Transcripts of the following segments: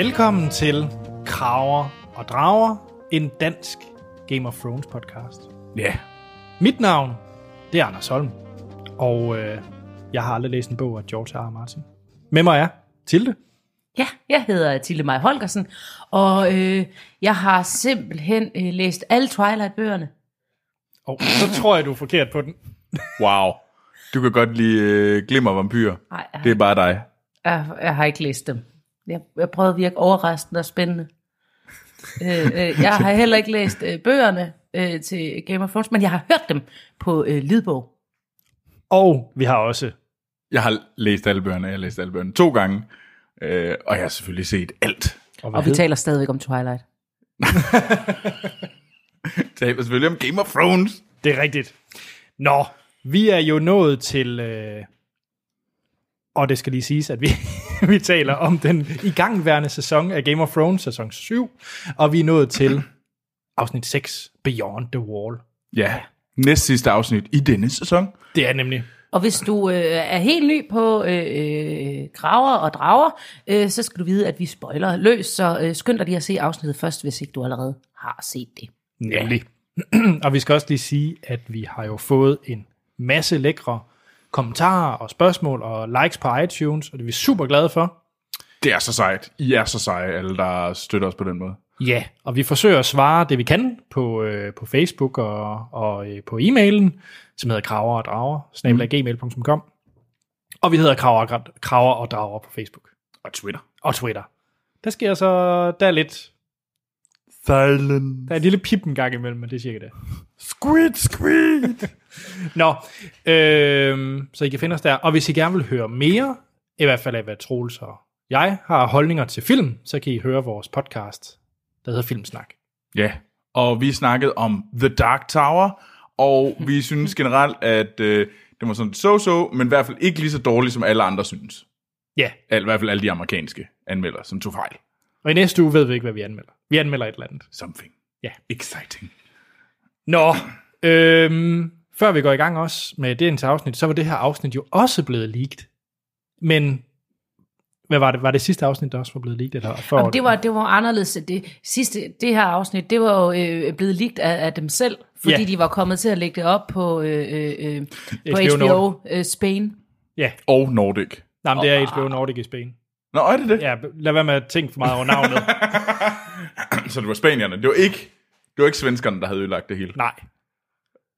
Velkommen til Kraver og Drager, en dansk Game of Thrones podcast. Ja. Mit navn, det er Anders Holm, og øh, jeg har aldrig læst en bog af George R. R. Martin. Med mig er Tilde. Ja, jeg hedder Tille Maj Holgersen, og øh, jeg har simpelthen øh, læst alle Twilight-bøgerne. Og så tror jeg, du er forkert på den. Wow. Du kan godt lide øh, glimmer vampyr. Nej, Det er bare dig. jeg, jeg har ikke læst dem. Jeg, jeg prøvede at virke overraskende og spændende. øh, øh, jeg har heller ikke læst øh, bøgerne øh, til Game of Thrones, men jeg har hørt dem på øh, lydbog. Og vi har også, Jeg har læst alle bøgerne. Jeg har læst alle bøgerne to gange. Øh, og jeg har selvfølgelig set alt. og, Og vi hed- taler stadigvæk om Twilight. Taler selvfølgelig om Game of Thrones. det er rigtigt. Nå, vi er jo nået til, øh, og det skal lige siges, at vi, vi taler om den igangværende sæson af Game of Thrones, sæson 7, og vi er nået til afsnit 6, Beyond the Wall. Ja. Næst sidste afsnit i denne sæson. Det er nemlig Og hvis du øh, er helt ny på øh, øh, graver og drager, øh, så skal du vide, at vi spoiler løs, så øh, skynd dig lige at se afsnittet først, hvis ikke du allerede har set det. Nemlig. og vi skal også lige sige, at vi har jo fået en masse lækre kommentarer og spørgsmål og likes på iTunes, og det er vi super glade for. Det er så sejt. I er så seje, alle der støtter os på den måde. Ja, og vi forsøger at svare det, vi kan på, øh, på Facebook og, og øh, på e-mailen, som hedder kraver og drager, snabelaggmail.com. Og vi hedder kraver, kraver og drager på Facebook Og Twitter. og Twitter. Der sker så, der er lidt, Silent. der er en lille pip en gang imellem, men det er cirka det. Squid, squid. Nå, øh, så I kan finde os der. Og hvis I gerne vil høre mere, i hvert fald af hvad Troels og jeg har holdninger til film, så kan I høre vores podcast, der hedder Filmsnak. Ja, og vi snakkede om The Dark Tower, og vi synes generelt, at øh, det var sådan so-so, men i hvert fald ikke lige så dårligt, som alle andre synes. Ja, Al, I hvert fald alle de amerikanske anmeldere, som tog fejl. Og i næste uge ved vi ikke, hvad vi anmelder. Vi anmelder et eller andet. Something. Ja. Exciting. Nå, øhm, før vi går i gang også med det afsnit, så var det her afsnit jo også blevet leaked. Men, hvad var det? Var det sidste afsnit, der også var blevet leaked? Eller Jamen, det, var, det var anderledes. Det sidste, det her afsnit, det var jo øh, blevet ligt af, af dem selv, fordi Ja. de var kommet til at lægge det op på, øh, øh, øh, på HBO HBO, øh, Spain. Ja, Og Nordic. Nej, men det er HBO Nordic i Spain. Nå, er det det? Ja, lad være med at tænke for meget over navnet. Så det var spanierne. Det var ikke, det var ikke svenskerne, der havde ødelagt det hele. Nej.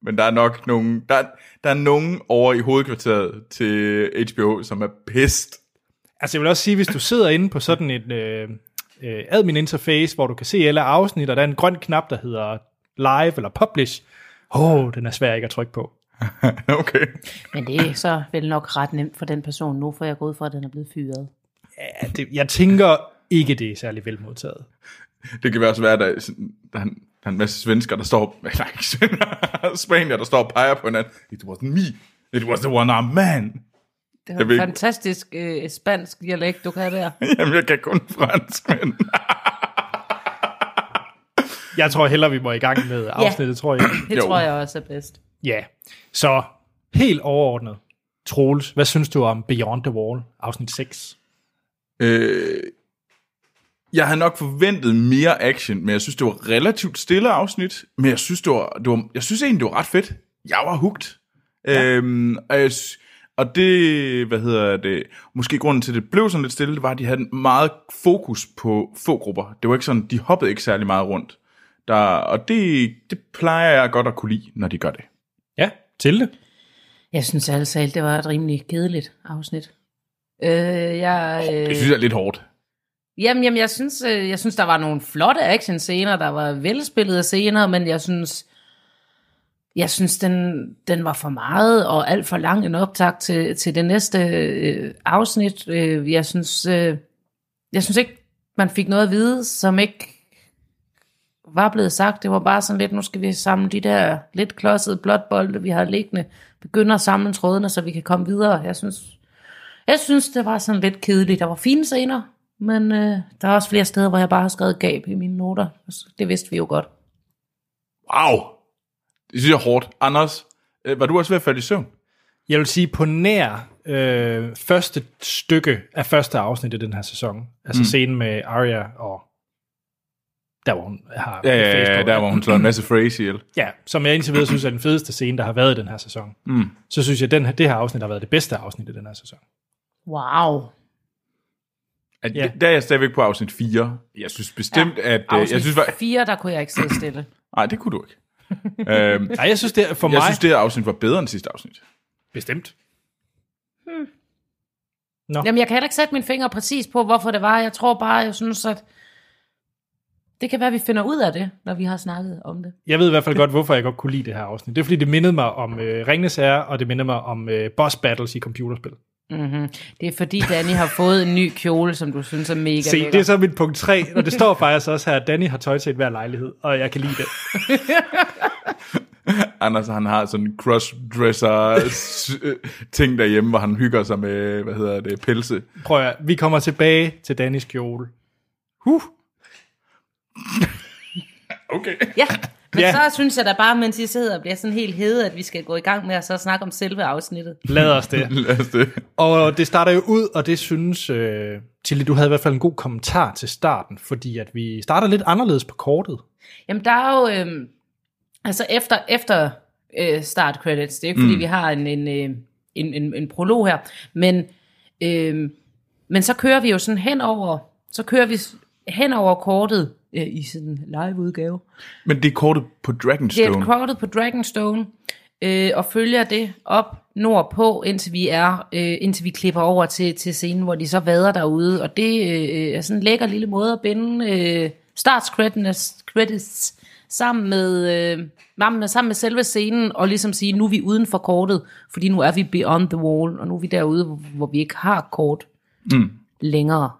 Men der er nok nogen, der, der er nogen over i hovedkvarteret til HBO, som er pissed. Altså jeg vil også sige, hvis du sidder inde på sådan et øh, øh, admin interface, hvor du kan se alle afsnit, og der er en grøn knap, der hedder live eller publish. Åh, oh, den er svær ikke at trykke på. okay. Men det er så vel nok ret nemt for den person nu, for jeg går ud fra, at den er blevet fyret. Ja, det, jeg tænker ikke, det er særlig velmodtaget. Det kan også være, at der, er er en, der er en masse svensker, der står... Nej, ikke svensker, spanier, der står og peger på hinanden. It wasn't me. It was the one-armed man. Det er en fantastisk øh, spansk dialekt, du kan der. Jamen, jeg kan kun fransk, men... Jeg tror hellere, vi må i gang med afsnittet, tror jeg. Det Jo. tror jeg også er bedst. Ja, så helt overordnet. Troels, hvad synes du om Beyond the Wall, afsnit 6? Øh, jeg havde nok forventet mere action, men jeg synes, det var relativt stille afsnit. Men jeg synes, det var, det var, jeg synes egentlig, det var ret fedt. Jeg var hugt. Ja. Øhm, og, jeg, og det, hvad hedder det, måske grunden til, at det blev sådan lidt stille, det var, at de havde meget fokus på få grupper. Det var ikke sådan, de hoppede ikke særlig meget rundt. Der, og det, det plejer jeg godt at kunne lide, når de gør det. Ja, til det. Jeg synes altså, at det var et rimelig kedeligt afsnit. Øh, jeg, øh, Det synes jeg er lidt hårdt. Jamen, jamen jeg, synes, øh, jeg synes, der var nogle flotte actionscener, der var velspillede scener, men jeg synes, jeg synes den, den var for meget og alt for lang en optag til, til det næste øh, afsnit. Øh, jeg, synes, øh, jeg synes ikke, man fik noget at vide, som ikke var blevet sagt. Det var bare sådan lidt, nu skal vi samle de der lidt klodsede blåtbolde, vi har liggende, begynde at samle trådene, så vi kan komme videre. Jeg synes, jeg synes, det var sådan lidt kedeligt. Der var fine scener, men øh, der er også flere steder, hvor jeg bare har skrevet gab i mine noter. Det vidste vi jo godt. Wow! Det synes jeg er hårdt. Anders, øh, var du også ved at falde i søvn? Jeg vil sige på nær øh, første stykke af første afsnit af den her sæson. Altså mm. scenen med Arya og der hvor hun har Ja, ja, ja, på. der hvor hun slår en masse phrase ihjel. Ja, som jeg indtil videre synes er den fedeste scene, der har været i den her sæson. Mm. Så synes jeg, at den her, det her afsnit har været det bedste afsnit i den her sæson. Wow. At, Ja. Der er jeg stadigvæk på afsnit 4. Jeg synes bestemt, ja, at... øh, Afsnit Jeg synes, var, fire, der kunne jeg ikke sidde stille. nej, det kunne du ikke. øhm, Nej, jeg synes, det er for jeg mig synes, det her afsnit var bedre end sidste afsnit. bestemt. Jamen, jeg kan heller ikke sætte min finger præcis på, hvorfor det var. Jeg tror bare, jeg synes, at det kan være, at vi finder ud af det, når vi har snakket om det. Jeg ved i hvert fald godt, hvorfor jeg godt kunne lide det her afsnit. Det er, fordi det mindede mig om øh, Ringnes Herre, og det mindede mig om øh, boss battles i computerspil. Mm-hmm. Det er fordi, Danny har fået en ny kjole, som du synes er mega Se, lækker. det er så mit punkt 3, og det står faktisk også her, at Danny har tøj til hver lejlighed, og jeg kan lide det. Anders, han har sådan en crossdresser s- øh, ting derhjemme, hvor han hygger sig med, hvad hedder det, pelse. Prøv at, vi kommer tilbage til Dannys kjole. Huh. Okay. Ja, men Ja. så synes jeg da bare, mens I sidder og bliver sådan helt hede, at vi skal gå i gang med at så snakke om selve afsnittet. Lad os det. Lad os det. Og det starter jo ud, og det synes, øh, Tilly, du havde i hvert fald en god kommentar til starten, fordi at vi starter lidt anderledes på kortet. Jamen, der er jo... Øhm, altså, efter, efter øh, start credits, det er ikke fordi, mm. vi har en, en, øh, en, en, en prolog her, men, øh, men så kører vi jo sådan hen over, så kører vi hen over kortet øh, i sådan live udgave. Men det er kortet på Det Dragonstone. er kortet på Dragonstone, øh, og følger det op nordpå, indtil vi er, øh, indtil vi klipper over til, til scenen, hvor de så vader derude, og det øh, er sådan en lækker lille måde at binde øh, starts credits, credits sammen med, øh, sammen med, sammen med selve scenen, og ligesom sige, nu er vi uden for kortet, fordi nu er vi beyond the wall, og nu er vi derude, hvor, hvor vi ikke har kort Mm. længere.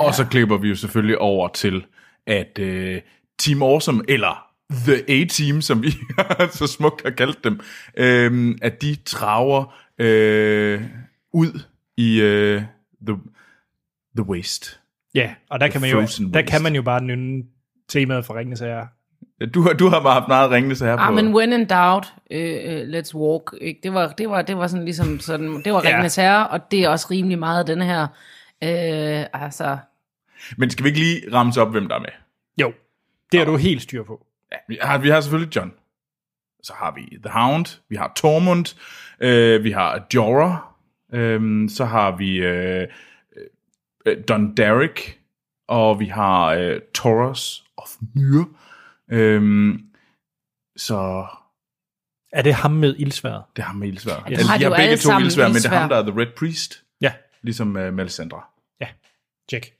Ja. Og så klipper vi jo selvfølgelig over til, at øh, Team Awesome, eller The A-Team, som vi så smukt har kaldt dem, øh, at de traver øh, ud i øh, the, the Waste. Ja, og der kan man jo, der Waste. kan man jo bare nynne temaet for Ringnes Herre. Du har, du har bare haft meget ringende så her Ah, på... men when in doubt, uh, let's walk. Ikke? Det var, det var, det var sådan ligesom sådan, det var Ja. Ringenes Herre, og det er også rimelig meget den her, uh, altså, men skal vi ikke lige ramse op, hvem der er med? Jo, det har du helt styr på. Ja, vi har, vi har selvfølgelig John. Så har vi The Hound, vi har Tormund, øh, vi har Jorah, øh, så har vi øh, øh, Don Derek, og vi har øh, Taurus of Myr. Øh, så Er det ham med ildsværet? det er ham med ildsvær. Ja, dem har de har begge alle to sammen ildsvær, men det er ham, der er The Red Priest, Ja, ligesom øh, Melisandre. Ja. Check.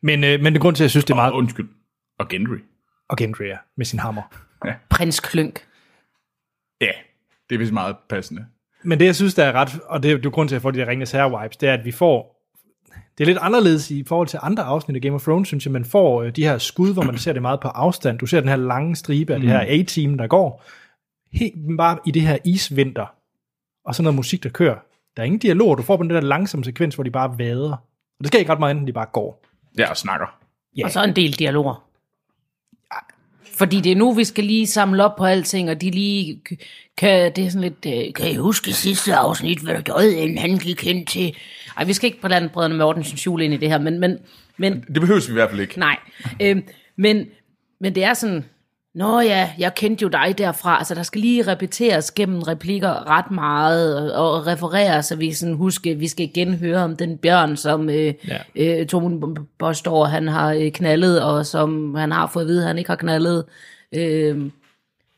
Men, øh, men det grund til, at jeg synes, det er Og, meget... undskyld, og Gendry. Og Gendry, ja, med sin hammer. prins Klønk. Ja, det er vist meget passende. Men det, jeg synes, der er ret, og det er jo grund til, at jeg får de der Ringnes Herre-vibes, det er, at vi får, det er lidt anderledes i forhold til andre afsnit af Game of Thrones, synes jeg, man får øh, de her skud, hvor man ser det meget på afstand. Du ser den her lange stribe af det her A-team, der går, helt bare i det her isvinter, og så noget musik, der kører. Der er ingen dialog, du får på den der langsomme sekvens, hvor de bare vader. Og det skal ikke ret meget, enten de bare går. Ja, og snakker. Ja. Og så en del dialoger. Fordi det er nu, vi skal lige samle op på alting, og de lige kan, det er sådan lidt, øh, kan I huske sidste afsnit, hvad der gjorde, inden han gik hen til... Ej, vi skal ikke blande brødrene Mortensens jul ind i det her, men, men, men Det behøves vi i hvert fald ikke. Nej, øhm, men, men det er sådan, Nå ja, jeg kendte jo dig derfra. Altså, der skal lige repeteres gennem replikker ret meget, og, og referere, så vi sådan huske, vi skal igen høre om den bjørn, som øh, Ja. øh, Tormund påstår, han har øh, knaldet, og som han har fået at vide, han ikke har knaldet. Øh,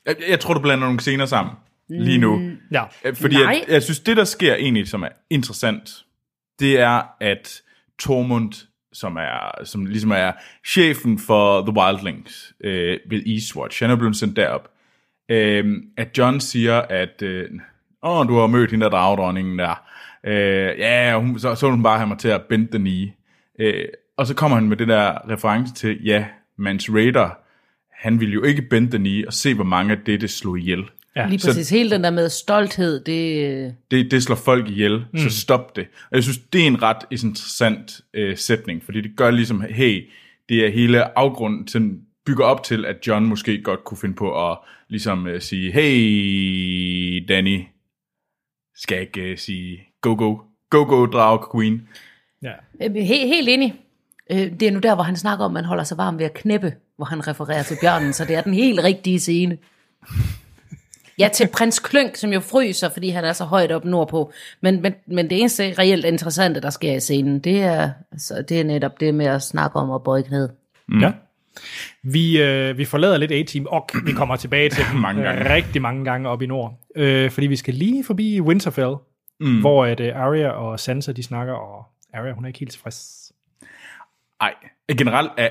Jeg, jeg tror, du blander nogle scener sammen lige nu. Ja. Øh, Fordi Nej. jeg, jeg synes, det der sker egentlig, som er interessant, det er, at Tormund, som er som ligesom er chefen for The Wildlings øh, ved Eastwatch, han er blevet sendt derop, øh, at John siger, at øh, åh, du har mødt hende der dragdronningen der. Øh, ja, hun, så, så vil hun bare have mig til at bend den i. Øh, og så kommer han med det der reference til, ja, Mans Raider, han ville jo ikke bend den i og se, hvor mange af det, det slog ihjel. Ja. lige så- præcis, hele den der med stolthed, det... øh, det, det slår folk ihjel, mm. så stop det. Og jeg synes, det er en ret interessant øh, sætning, fordi det gør ligesom, hey, det er hele afgrunden til, bygger op til, at John måske godt kunne finde på at ligesom øh, sige, hey Danny, skal jeg ikke uh, sige go go, go go drag queen. Ja. Øh, Helt, helt enig. Øh, Det er nu der, hvor han snakker om, at man holder sig varm ved at knæppe, hvor han refererer til bjørnen, så det er den helt rigtige scene. Ja, til prins Klønk, som jo fryser, fordi han er så højt op nordpå. Men, men, men det eneste reelt interessante, der sker i scenen, det er, altså, det er netop det med at snakke om at bøje knæet. Mm. ja. Vi, øh, vi forlader lidt A-Team, og vi kommer tilbage til dem Mange gange. rigtig mange gange op i nord. Øh, fordi vi skal lige forbi Winterfell, mm. hvor at, uh, Arya og Sansa de snakker, og Arya hun er ikke helt tilfreds. Ej, generelt er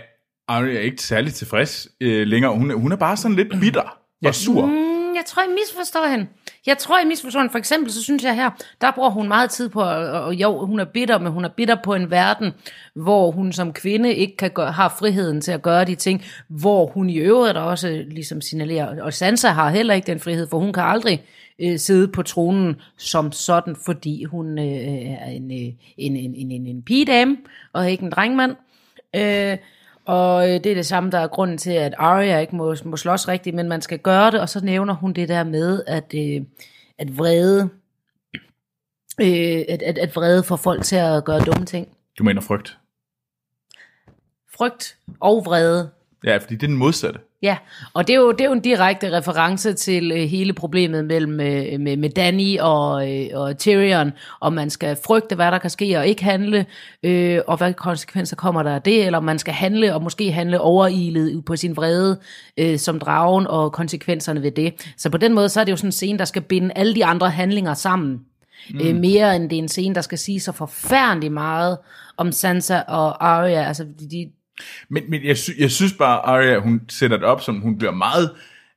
Arya ikke særlig tilfreds øh, længere. Hun, er- hun er bare sådan lidt bitter og sur. Mm, jeg tror, jeg misforstår hende. Jeg tror, jeg misforstår hende. For eksempel, så synes jeg her, der bruger hun meget tid på, og jo, hun er bitter, men hun er bitter på en verden, hvor hun som kvinde ikke kan gøre, har friheden til at gøre de ting, hvor hun i øvrigt også ligesom signalerer, og Sansa har heller ikke den frihed, for hun kan aldrig øh, sidde på tronen som sådan, fordi hun øh, er en, øh, en, en, en, en, en pigedame, og ikke en drengmand. Øh, og øh, det er det samme, der er grunden til, at Arya ikke må, må slås rigtigt, men man skal gøre det, og så nævner hun det der med, at, øh, at vrede, øh, at, at, at vrede får folk til at gøre dumme ting. Du mener frygt. Frygt og vrede. Ja, fordi det er den modsatte. Ja, og det er jo, det er jo en direkte reference til øh, hele problemet mellem øh, med, med Danny og, øh, og Tyrion, om man skal frygte, hvad der kan ske og ikke handle, øh, og hvad konsekvenser kommer der af det, eller om man skal handle og måske handle overilet på sin vrede øh, som dragen og konsekvenserne ved det. Så på den måde, så er det jo sådan en scene, der skal binde alle de andre handlinger sammen. Mm. Øh, mere end det er en scene, der skal sige så forfærdeligt meget om Sansa og Arya. Altså, de, Men, men jeg, sy- jeg synes bare, Arya, hun sætter det op, som hun bliver meget...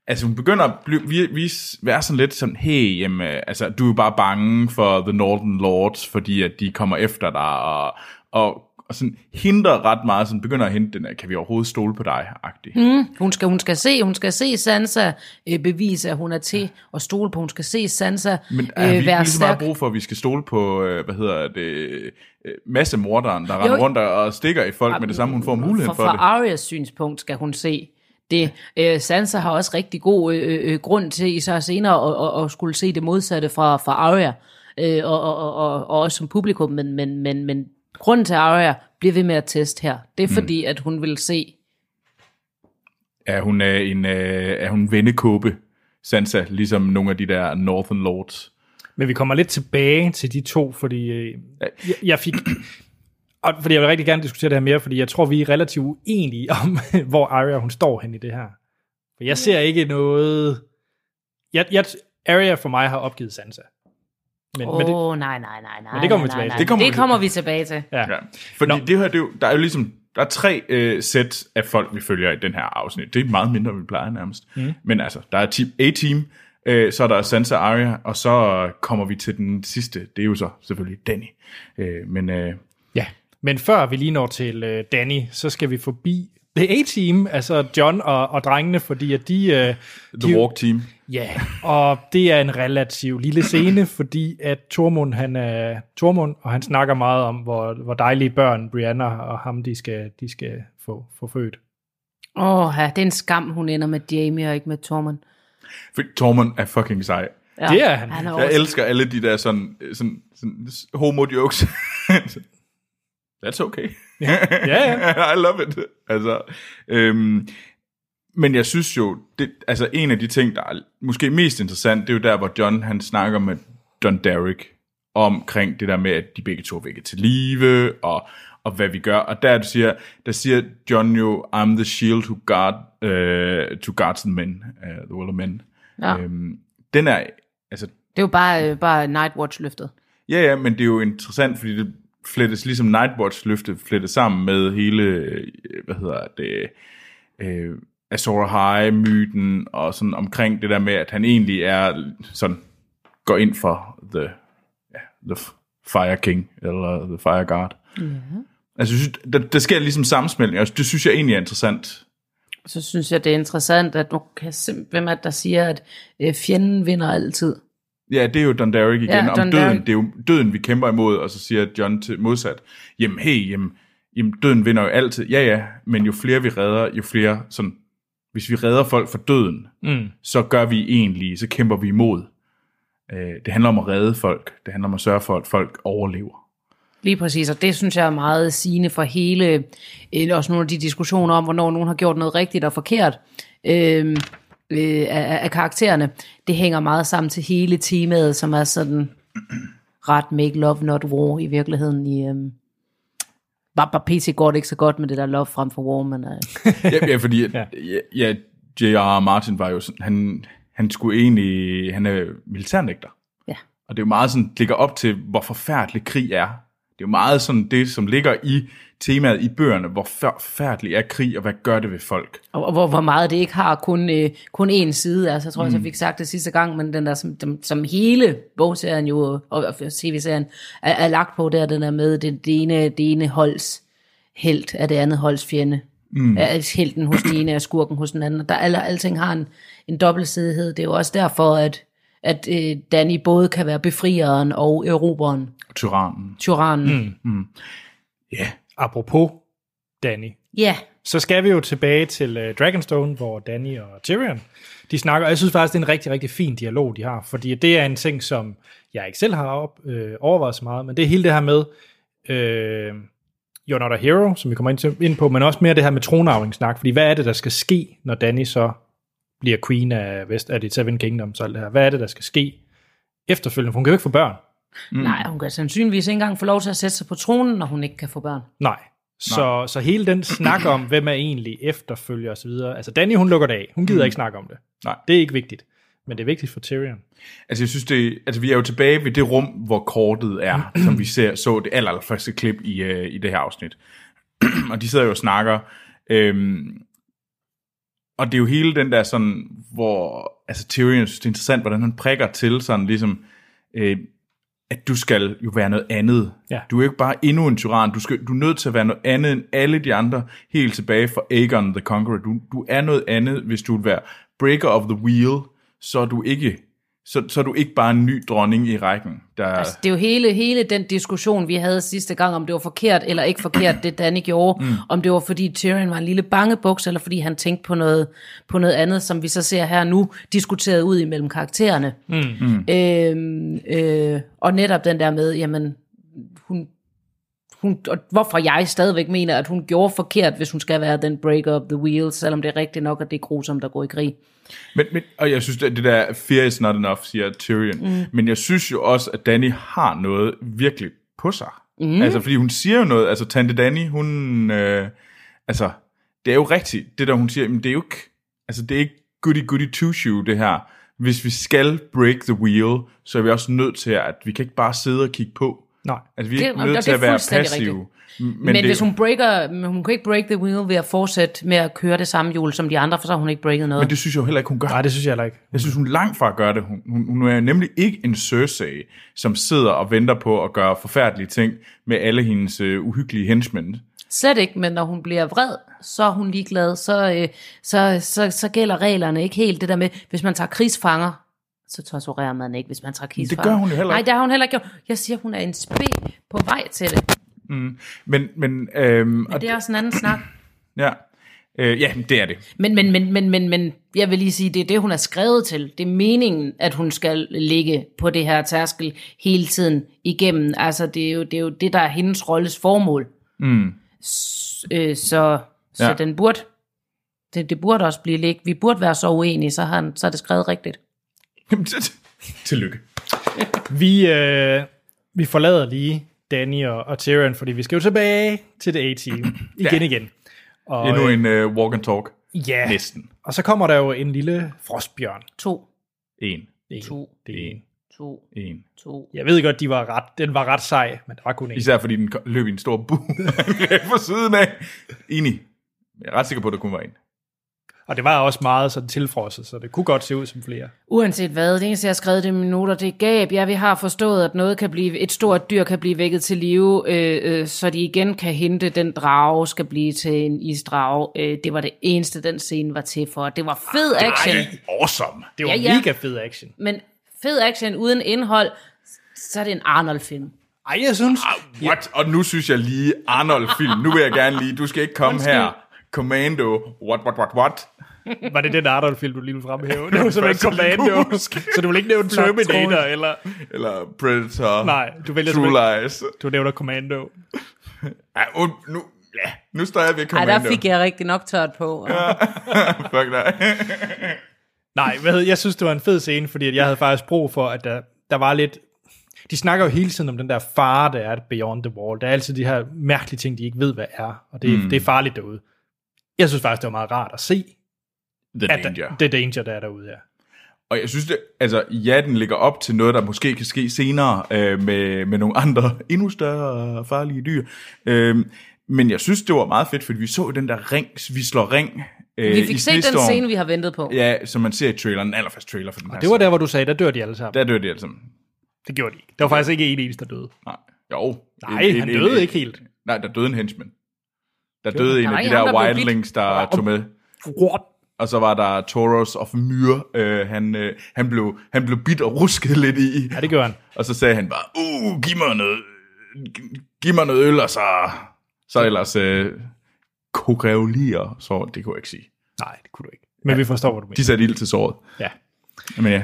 Altså, hun begynder at blive, vi- vis, være sådan lidt sådan, hey, jamen, øh, altså, du er bare bange for The Northern Lords, fordi at de kommer efter dig, og, og, og sådan hindrer ret meget, sådan begynder at hente den her, kan vi overhovedet stole på dig, agtig. Mm. Hun skal, hun skal se, hun skal se Sansa øh, bevise, at hun er til at stole på. Hun skal se Sansa Men er vi øh, ikke være lige så meget stærk. brug for, at vi skal stole på, øh, hvad hedder det, øh, masse morderen, der render rundt og- stikker i folk med det samme, hun får muligheden for, for, fra det. Arias synspunkt skal hun se det. Øh, Sansa har også rigtig god øh, øh, grund til især senere at, at, at skulle se det modsatte fra, fra Arya, øh, og, og, og, og, og også som publikum, men, men, men, men grunden til Arya bliver ved med at teste her, det er fordi, at hun vil se Er hun øh, en, øh, er hun en vennekåbe, Sansa, ligesom nogle af de der Northern Lords? Men vi kommer lidt tilbage til de to, fordi øh, jeg, jeg fik... Og fordi jeg vil rigtig gerne diskutere det her mere, fordi jeg tror, vi er relativt uenige om, hvor Arya hun står hen i det her. For jeg ser ikke noget... Jeg, jeg, Arya for mig har opgivet Sansa. Men, Åh, men det, oh, nej, nej, nej, nej. Men det kommer vi nej, tilbage nej, til. Det kommer det vi- kommer vi tilbage til. ja. Ja. Fordi Nå. det her, det er jo, der er jo ligesom, der er tre øh, sæt af folk, vi følger i den her afsnit. Det er meget mindre, end vi plejer nærmest. Mm. Men altså, der er team, A-team, øh, så er der Sansa Arya, og så kommer vi til den sidste. Det er jo så selvfølgelig Danny. Øh, men øh, ja. Men før vi lige når til øh, Danny, så skal vi forbi The A-Team, altså John og, og drengene, fordi at de... Øh, The de, Walk Team. Ja, og det er en relativ lille scene, fordi at Tormund, han er Tormund, og han snakker meget om, hvor, hvor dejlige børn Brianna og ham, de skal, de skal få, få født. Åh, oh, ja, det er en skam, hun ender med Jamie og ikke med Tormund. For Tormund er fucking sej. Ja, Det er han. han er Jeg elsker alle de der sådan, sådan, sådan homo-jokes. That's okay. Ja, ja. I love it. Altså, øhm, men jeg synes jo, det, altså en af de ting, der er måske mest interessant, det er jo der, hvor John han snakker med Don Derek omkring det der med, at de begge to er vækket til live, og, og hvad vi gør. Og der, du siger, der siger John jo, I'm the shield who guard, uh, to guards the men, uh, the will of men. Ja. Øhm, den er, altså, det er jo bare, øh, bare Nightwatch løftet. Ja, ja, men det er jo interessant, fordi det flettes ligesom Nightwatch-løftet flettet sammen med hele, øh, hvad hedder det, øh, Azor Ahai-myten, og sådan omkring det der med, at han egentlig er sådan, går ind for the, ja, the Fire King, eller the Fire Guard. Mm-hmm. Altså, jeg synes, der, der sker ligesom sammensmeltning, og det synes jeg egentlig er interessant. Så synes jeg, det er interessant, at nu kan simp- hvem er det, der siger, at øh, fjenden vinder altid. Ja, det er jo Don Derek igen, Ja, om Don døden. Derek. Det er jo døden, vi kæmper imod, og så siger John til modsat, jamen hey, jamen, jamen døden vinder jo altid. Ja, ja, men jo flere vi redder, jo flere sådan, hvis vi redder folk fra døden, Mm. så gør vi egentlig, så kæmper vi imod Øh, det handler om at redde folk. Det handler om at sørge for, at folk overlever. Lige præcis, og det synes jeg er meget sigende for hele, øh, også nogle af de diskussioner om, hvornår nogen har gjort noget rigtigt og forkert øh, øh, af, af karaktererne. Det hænger meget sammen til hele temaet, som er sådan ret make love, not war i virkeligheden. I, øh, bare, bare PC går det ikke så godt med det der love frem for war, men øh, ja, ja, fordi ja. ja, J.R. Martin var jo sådan, han, han skulle egentlig, han er militærnægter. ja. Og det er jo meget sådan, ligger op til, hvor forfærdelig krig er. Det er jo meget sådan det, som ligger i temaet i bøgerne, hvor forfærdelig er krig, og hvad gør det ved folk. Og, og hvor, hvor meget det ikke har kun, øh, kun én side. Altså, jeg tror, mm. jeg fik sagt det sidste gang, men den der, som, dem, som hele bogserien jo, og, og tv-serien, er, er lagt på, der den er med det, det, ene, det ene holds helt af det andet holds fjende. Mm. Er helten hos den ene og skurken hos den anden. Der alle, alting har en, en dobbeltsidighed. Det er jo også derfor, at, at øh, Danny både kan være befrieren og erobreren, Tyrannen. tyrannen. Mm. Ja, Apropos Danny, Ja, så skal vi jo tilbage til uh, Dragonstone, hvor Danny og Tyrion, de snakker, og jeg synes faktisk, det er en rigtig, rigtig fin dialog, de har, fordi det er en ting, som jeg ikke selv har op, øh, overvejet så meget, men det er hele det her med, øh, You're not a hero, som vi kommer ind, til, ind på, men også mere det her med tronarvingssnak, fordi hvad er det, der skal ske, når Danny så bliver queen af, Vest, af de Seven Kingdoms og alt det her? Hvad er det, der skal ske efterfølgende? For hun kan jo ikke få børn. mm. nej, hun kan sandsynligvis ikke engang få lov til at sætte sig på tronen, når hun ikke kan få børn. Nej. Så, så hele den snak om, hvem er egentlig efterfølger osv. Altså Danny, hun lukker det af. Hun gider mm. ikke snakke om det. Nej. Det er ikke vigtigt. Men det er vigtigt for Tyrion. Altså jeg synes det, altså vi er jo tilbage ved det rum, hvor kortet er, som vi ser, så det aller, aller første klip i, uh, i det her afsnit. og de sidder jo og snakker, øhm, og det er jo hele den der sådan, hvor, altså Tyrion synes det er interessant, hvordan han prikker til sådan ligesom, øh, at du skal jo være noget andet. Ja. Du er jo ikke bare endnu en tyran, du, skal, du er nødt til at være noget andet end alle de andre, helt tilbage fra Aegon the Conqueror. Du, du er noget andet, hvis du vil være breaker of the wheel, så er du ikke, så, så er du ikke bare en ny dronning i rækken. Der, Altså, det er jo hele, hele den diskussion, vi havde sidste gang, om det var forkert eller ikke forkert, det Danny gjorde. Mm. Om det var, fordi Tyrion var en lille bangebuks, eller fordi han tænkte på noget, på noget andet, som vi så ser her nu, diskuteret ud imellem karaktererne. Mm. Øhm, øh, og netop den der med, jamen, hun, hun, og hvorfor jeg stadigvæk mener, at hun gjorde forkert, hvis hun skal være den breaker of the wheels, selvom det er rigtigt nok, at det er grusomt at gå i krig. Men, men, og jeg synes, at det der fear is not enough, siger Tyrion. Mm. Men jeg synes jo også, at Danny har noget virkelig på sig. Mm. Altså, fordi hun siger jo noget, altså Tante Danny, hun, øh, altså, det er jo rigtigt, det der hun siger, men det er jo ikke, altså det er ikke goody goody two shoe, det her. Hvis vi skal break the wheel, så er vi også nødt til, at vi kan ikke bare sidde og kigge på. Nej. Altså, vi er Det- ikke og nødt det til er at være passive. Men, men det, hvis hun breaker, men hun kan ikke break the wheel ved at fortsætte med at køre det samme hjul som de andre, for så har hun ikke breaket noget. men det synes jeg jo heller ikke, hun gør. Nej, det synes jeg heller ikke. Jeg synes, hun langt fra gør det. Hun, hun, hun er nemlig ikke en Cersei, som sidder og venter på at gøre forfærdelige ting med alle hendes øh, uhyggelige henchmen. Slet ikke, men når hun bliver vred, så er hun ligeglad. Så, øh, så, så, så gælder reglerne ikke helt det der med, hvis man tager krigsfanger, så torturerer man ikke, hvis man tager krigsfanger. gør hun jo heller Nej, ikke. det har hun heller ikke gjort. Jeg siger, hun er en spe på vej til det. Men, men, øhm, Men det er også en anden snak. ja, øh, ja, det er det. Men, men, men, men, men, men jeg vil lige sige, det er det, hun er skrevet til. Det er meningen, at hun skal ligge på det her tærskel hele tiden igennem. Altså, det er jo det, er jo det der er hendes rolles formål. Mm. S- øh, så så ja. den burde, det, det burde også blive ligge. Vi burde være så uenige, så, har han, så er det skrevet rigtigt. Jamen, Tillykke. Vi, øh, vi forlader lige Danny og, og Tyrion, fordi vi skal jo tilbage til det A-team igen igen. Og, Endnu øh, en uh, walk and talk. ja, Næsten. og så kommer der jo en lille frostbjørn. To, En. En, To. Det er en. to, En. to. Jeg ved godt, de var ret, den var ret sej, men der var kun en. Især fordi den løb i en stor bu på siden af. Enig. Jeg er ret sikker på, at det kunne være en. Og det var også meget sådan tilfrosset, så det kunne godt se ud som flere. Uanset hvad, det eneste, jeg har skrevet i mine noter, det er gab. Ja, vi har forstået, at noget kan blive, et stort dyr kan blive vækket til live, øh, øh, så de igen kan hente den drage, skal blive til en isdrage. Øh, det var det eneste, den scene var til for. Det var fed action, Ej, awesome. Det var Ja, ja, ja. ja. mega fed action. men fed action uden indhold, så er det en Arnold-film. Ej, jeg synes... Ah, what? Og nu synes jeg lige Arnold-film. Nu vil jeg gerne lige, du skal ikke komme Undskyld. her. Commando, what, what, what, what? Var det den Arnold-film, du lige ville fremhæve? Det var simpelthen Commando. Så du vil ikke nævne Terminator, eller... Eller Predator. Nej, du vælger True Lies. Du nævner Commando. Ja, und, nu, ja, nu står jeg ved Ej, Commando. der fik jeg rigtig nok tørt på. Ja. Fuck dig. Nej, hvad hedder, jeg synes, det var en fed scene, fordi at jeg havde faktisk brug for, at der, der var lidt... De snakker jo hele tiden om den der fare, der er beyond the wall. Der er altid de her mærkelige ting, de ikke ved, hvad er. Og det, mm. det er farligt derude. Jeg synes faktisk, det var meget rart at se, The at der, det danger, der er derude, ja. Og jeg synes, det, altså, ja, den ligger op til noget, der måske kan ske senere øh, med, med nogle andre endnu større farlige dyr. Øh, men jeg synes, det var meget fedt, fordi vi så den der ring, vi slår ring øh, Vi fik set den scene, vi har ventet på. Ja, som man ser i traileren, den allerførste trailer for den her Det var der, hvor du sagde, der dør de alle sammen. Der dør de alle sammen. Det gjorde de ikke. Der var faktisk ikke en eneste, der døde. Nej, jo. Nej, han døde ikke helt. Nej, der døde en henchman. Der døde en af de der wildlings, der tog med. What? Og så var der Tauros of Myr. Øh, han, øh, han, blev, han blev bit og rusket lidt i. Ja, det gjorde han. Og så sagde han bare, uh, giv mig noget, giv mig noget øl, og så, så ellers øh, koreolier. Så det kunne jeg ikke sige. Nej, det kunne du ikke. Men ja. vi forstår, hvad du mener. De satte ild til såret. Ja. Men ja,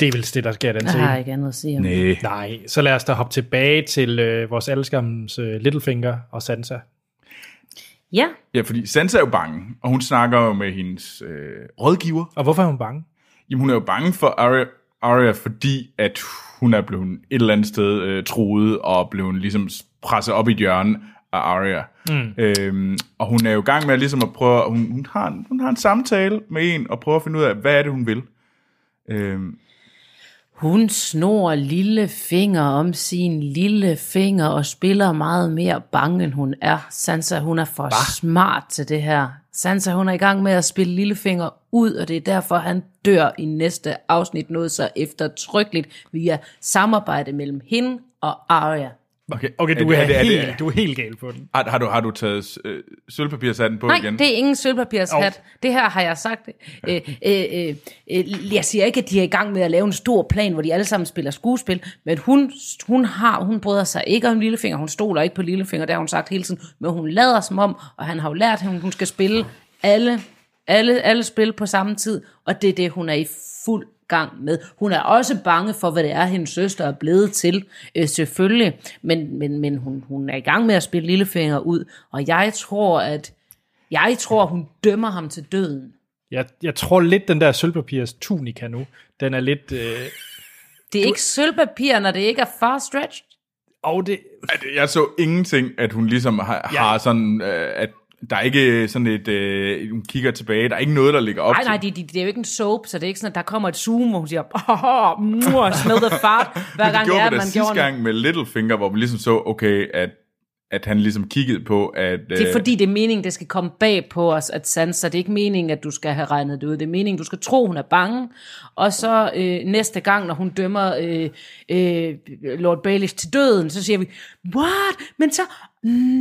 Det er vel det, der sker den Jeg har scene. ikke andet at sige om nej. Nej, så lad os da hoppe tilbage til øh, vores alleskammens øh, Littlefinger og Sansa. Ja, Ja, fordi Sansa er jo bange, og hun snakker jo med hendes øh, rådgiver. Og hvorfor er hun bange? Jamen, hun er jo bange for Arya, Arya fordi at hun er blevet et eller andet sted øh, truet, og blevet ligesom presset op i et hjørne af Arya. Mm. Øhm, og hun er jo i gang med ligesom at prøve, hun, hun, har en, hun har en samtale med en, og prøver at finde ud af, hvad er det, hun vil. Øhm, hun snor lille finger om sin lille finger og spiller meget mere bange, end hun er. Sansa, hun er for Hva? smart til det her. Sansa, hun er i gang med at spille lillefinger ud, og det er derfor, han dør i næste afsnit, noget så eftertrykkeligt via samarbejde mellem hende og Arya. Okay, Okay, du det- er, det- helt, det- du er helt gal på den. Har, har, du, har du taget øh, sølvpapirshatten på Nej, igen? det er ingen sølvpapirshat. Oh. Det her har jeg sagt. Øh, øh, øh, øh, jeg siger ikke, at de er i gang med at lave en stor plan, hvor de alle sammen spiller skuespil, men hun, hun, har, hun bryder sig ikke om Lillefinger. Hun stoler ikke på Lillefinger, det har hun sagt hele tiden. Men hun lader som om, og han har jo lært hende, at hun skal spille alle, alle, alle spil på samme tid, og det er det, hun er i fuld gang med. Hun er også bange for, hvad det er, hendes søster er blevet til, øh, selvfølgelig, men, men, men hun, hun er i gang med at spille Lillefinger ud, og jeg tror, at jeg tror, hun dømmer ham til døden. Jeg, jeg tror lidt, den der sølvpapirs tunika nu, den er lidt... Øh, Det er ikke sølvpapir, når det ikke er far stretched. og det, At Jeg så ingenting, at hun ligesom har, ja. har sådan, øh, at der er ikke sådan et, øh, hun kigger tilbage, der er ikke noget, der ligger op Nej, nej, det, det, det er jo ikke en soap, så det er ikke sådan, at der kommer et zoom, hvor hun siger, oh, oh, smell the fart, hver det gang det gjorde er, vi at da man sidste gjorde gang med Littlefinger, hvor vi ligesom så, okay, at, at han ligesom kiggede på, at... Det er fordi, det er meningen, det skal komme bag på os, at Sansa, det er ikke meningen, at du skal have regnet det ud. Det er meningen, du skal tro, hun er bange. Og så øh, næste gang, når hun dømmer øh, øh, Lord Baelish til døden, så siger vi, what? Men så,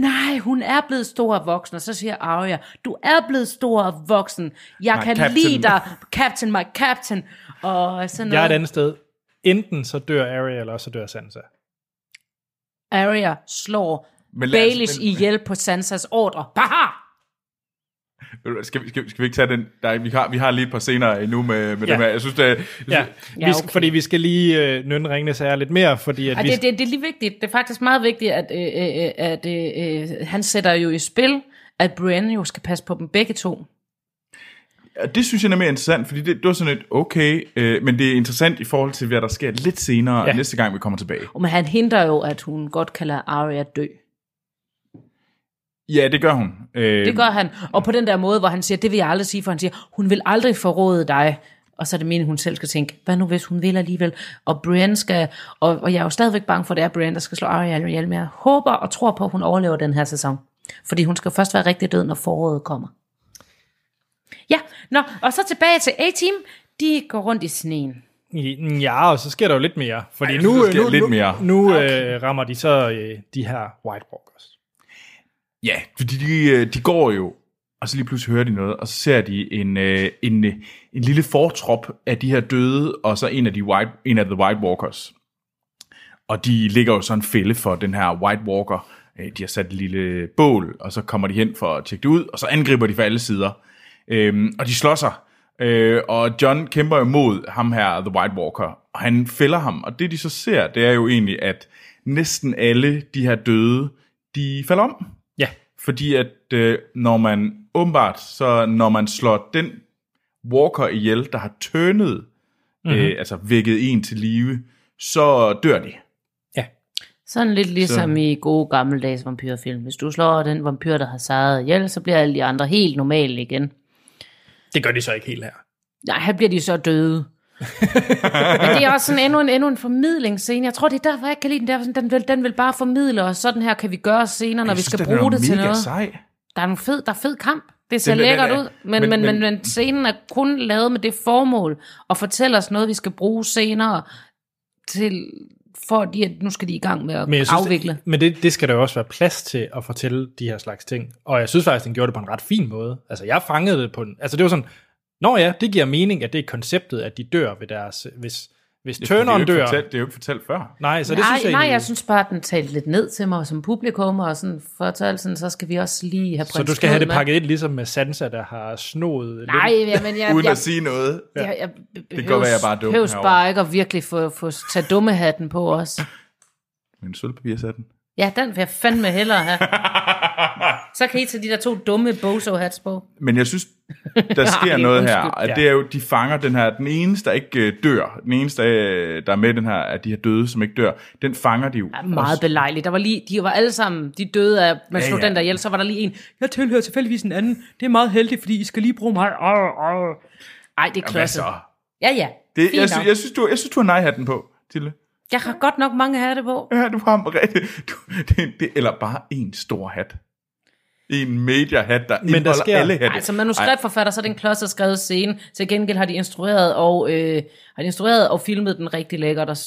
nej, hun er blevet stor og voksen. Og så siger Arya, du er blevet stor og voksen. Jeg My kan captain." lide dig, captain, my captain. Og sådan jeg er noget. et andet sted. Enten så dør Arya, eller så dør Sansa. Arya slår Men Baelish men- ihjel på Sansas ordre. Baha! Skal vi, skal, vi- skal vi ikke tage den? Der, vi, har, vi har lige et par scener endnu med, med Ja. ja. dem her. Jeg synes, det, jeg synes, Ja, Ja, vi, okay. okay. fordi vi skal lige øh, nynne ringene sager lidt mere, fordi at Og vi, det, det, det er lige vigtigt. Det er faktisk meget vigtigt, at, øh, øh, at øh, øh, han sætter jo i spil, at Brienne jo skal passe på dem begge to. Ja, det synes jeg er mere interessant, fordi det, det var sådan et okay, øh, men det er interessant i forhold til, hvad der sker lidt senere, Ja. ja. næste gang vi kommer tilbage. Og men han hindrer jo, at hun godt kan lade Arya dø. Ja, det gør hun. Øh, Det gør han. Og på den der måde, hvor han siger, det vil jeg aldrig sige, for han siger, hun vil aldrig forråde dig. Og så er det meningen, hun selv skal tænke, hvad nu hvis hun vil alligevel? Og Brienne skal, og, og jeg er jo stadigvæk bange for, at det er Brienne, der skal slå Arya ihjel, men jeg håber og tror på, at hun overlever den her sæson. Fordi hun skal først være rigtig død, når foråret kommer. Ja, nå, og så tilbage til A-Team. De går rundt i sneen. Ja, og så sker der jo lidt mere. Fordi Ej, nu, nu, lidt nu, mere. nu okay. øh, rammer de så øh, de her White Walkers. Ja, fordi de, øh, de går jo, og så lige pludselig hører de noget, og så ser de en, øh, en, øh, en lille fortrop af de her døde, og så en af, de white, en af The White Walkers. Og de ligger jo sådan en fælde for den her White Walker. Øh, De har sat et lille bål, og så kommer de hen for at tjekke det ud, og så angriber de fra alle sider. Øhm, og de slår sig. Øh, og John kæmper imod ham her, The White Walker, og han fælder ham. Og det de så ser, det er jo egentlig, at næsten alle de her døde, de falder om. Fordi at øh, når man åbenbart, så når man slår den walker ihjel, der har tørnet, mm-hmm. øh, altså vækket en til live, så dør de. Ja. Sådan lidt ligesom så. i gode gammeldags vampyrfilm. Hvis du slår den vampyr, der har sejret ihjel, så bliver alle de andre helt normale igen. Det gør de så ikke helt her. Nej, her bliver de så døde. Men det er også sådan endnu en, endnu en formidlingsscene. Jeg tror, det er derfor, jeg kan lide den. Der, den, vil, den vil bare formidle os. Sådan her kan vi gøre senere, når vi synes, skal den bruge det til noget. Sej. Der er, nogle fed, der er fed kamp. Det ser Den- den lækkert er- ud, men, men- men, men, men- scenen er kun lavet med det formål at fortælle os noget, vi skal bruge senere til, fordi at nu skal de i gang med at Men, synes, afvikle. Det, men det, det skal der jo også være plads til at fortælle de her slags ting. Og jeg synes faktisk, den gjorde det på en ret fin måde. Altså, jeg fangede det på en... Altså, det var sådan... Nå ja, det giver mening, at det er konceptet, at de dør ved deres... Hvis, hvis Det er turneren ikke dør... fortalt, det er jo ikke fortalt før. Nej, så det nej, synes jeg nej, egentlig- jeg synes bare, at den talte lidt ned til mig som publikum, og sådan fortalte sådan, så skal vi også lige have Så du skal have det Knud med. pakket ind, ligesom med Sansa, der har snået... Nej, jamen, jeg, Uden jeg, at sige noget. jeg, jeg, jeg kan godt være, jeg er bare dum behøves herovre. bare ikke at virkelig få, få tage dummehatten på os. Med en sølvpapirsætten. Ja, den vil jeg fandme hellere have. Så kan I tage de der to dumme bozo hats på. Men jeg synes, der sker Ej, noget her, at Ja. det er jo, de fanger den her, den eneste, der ikke øh, dør, den eneste, øh, der er med den her, af de her døde, som ikke dør, den fanger de jo. Ja, meget belejligt. Der var lige, de var alle sammen, de døde af, man Ja, slog ja. den der ihjel, så var der lige en, jeg tilhører tilfældigvis en anden, det er meget heldigt, fordi I skal lige bruge mig. Ej, det er så? Ja, ja. Det, Fint jeg, sy- jeg, synes, du, jeg synes, du har nej-hatten på, Tille. Jeg har godt nok mange hatte på. Ja, du har ham rigtig. Du, det, det, eller bare en stor hat. En major-hat, der der indeholder sker- alle hatte. Altså manuskriptforfatter, så er det en klodset skrevet scene. Til gengæld har de instrueret og, øh, har de instrueret og filmet den rigtig lækkert. Og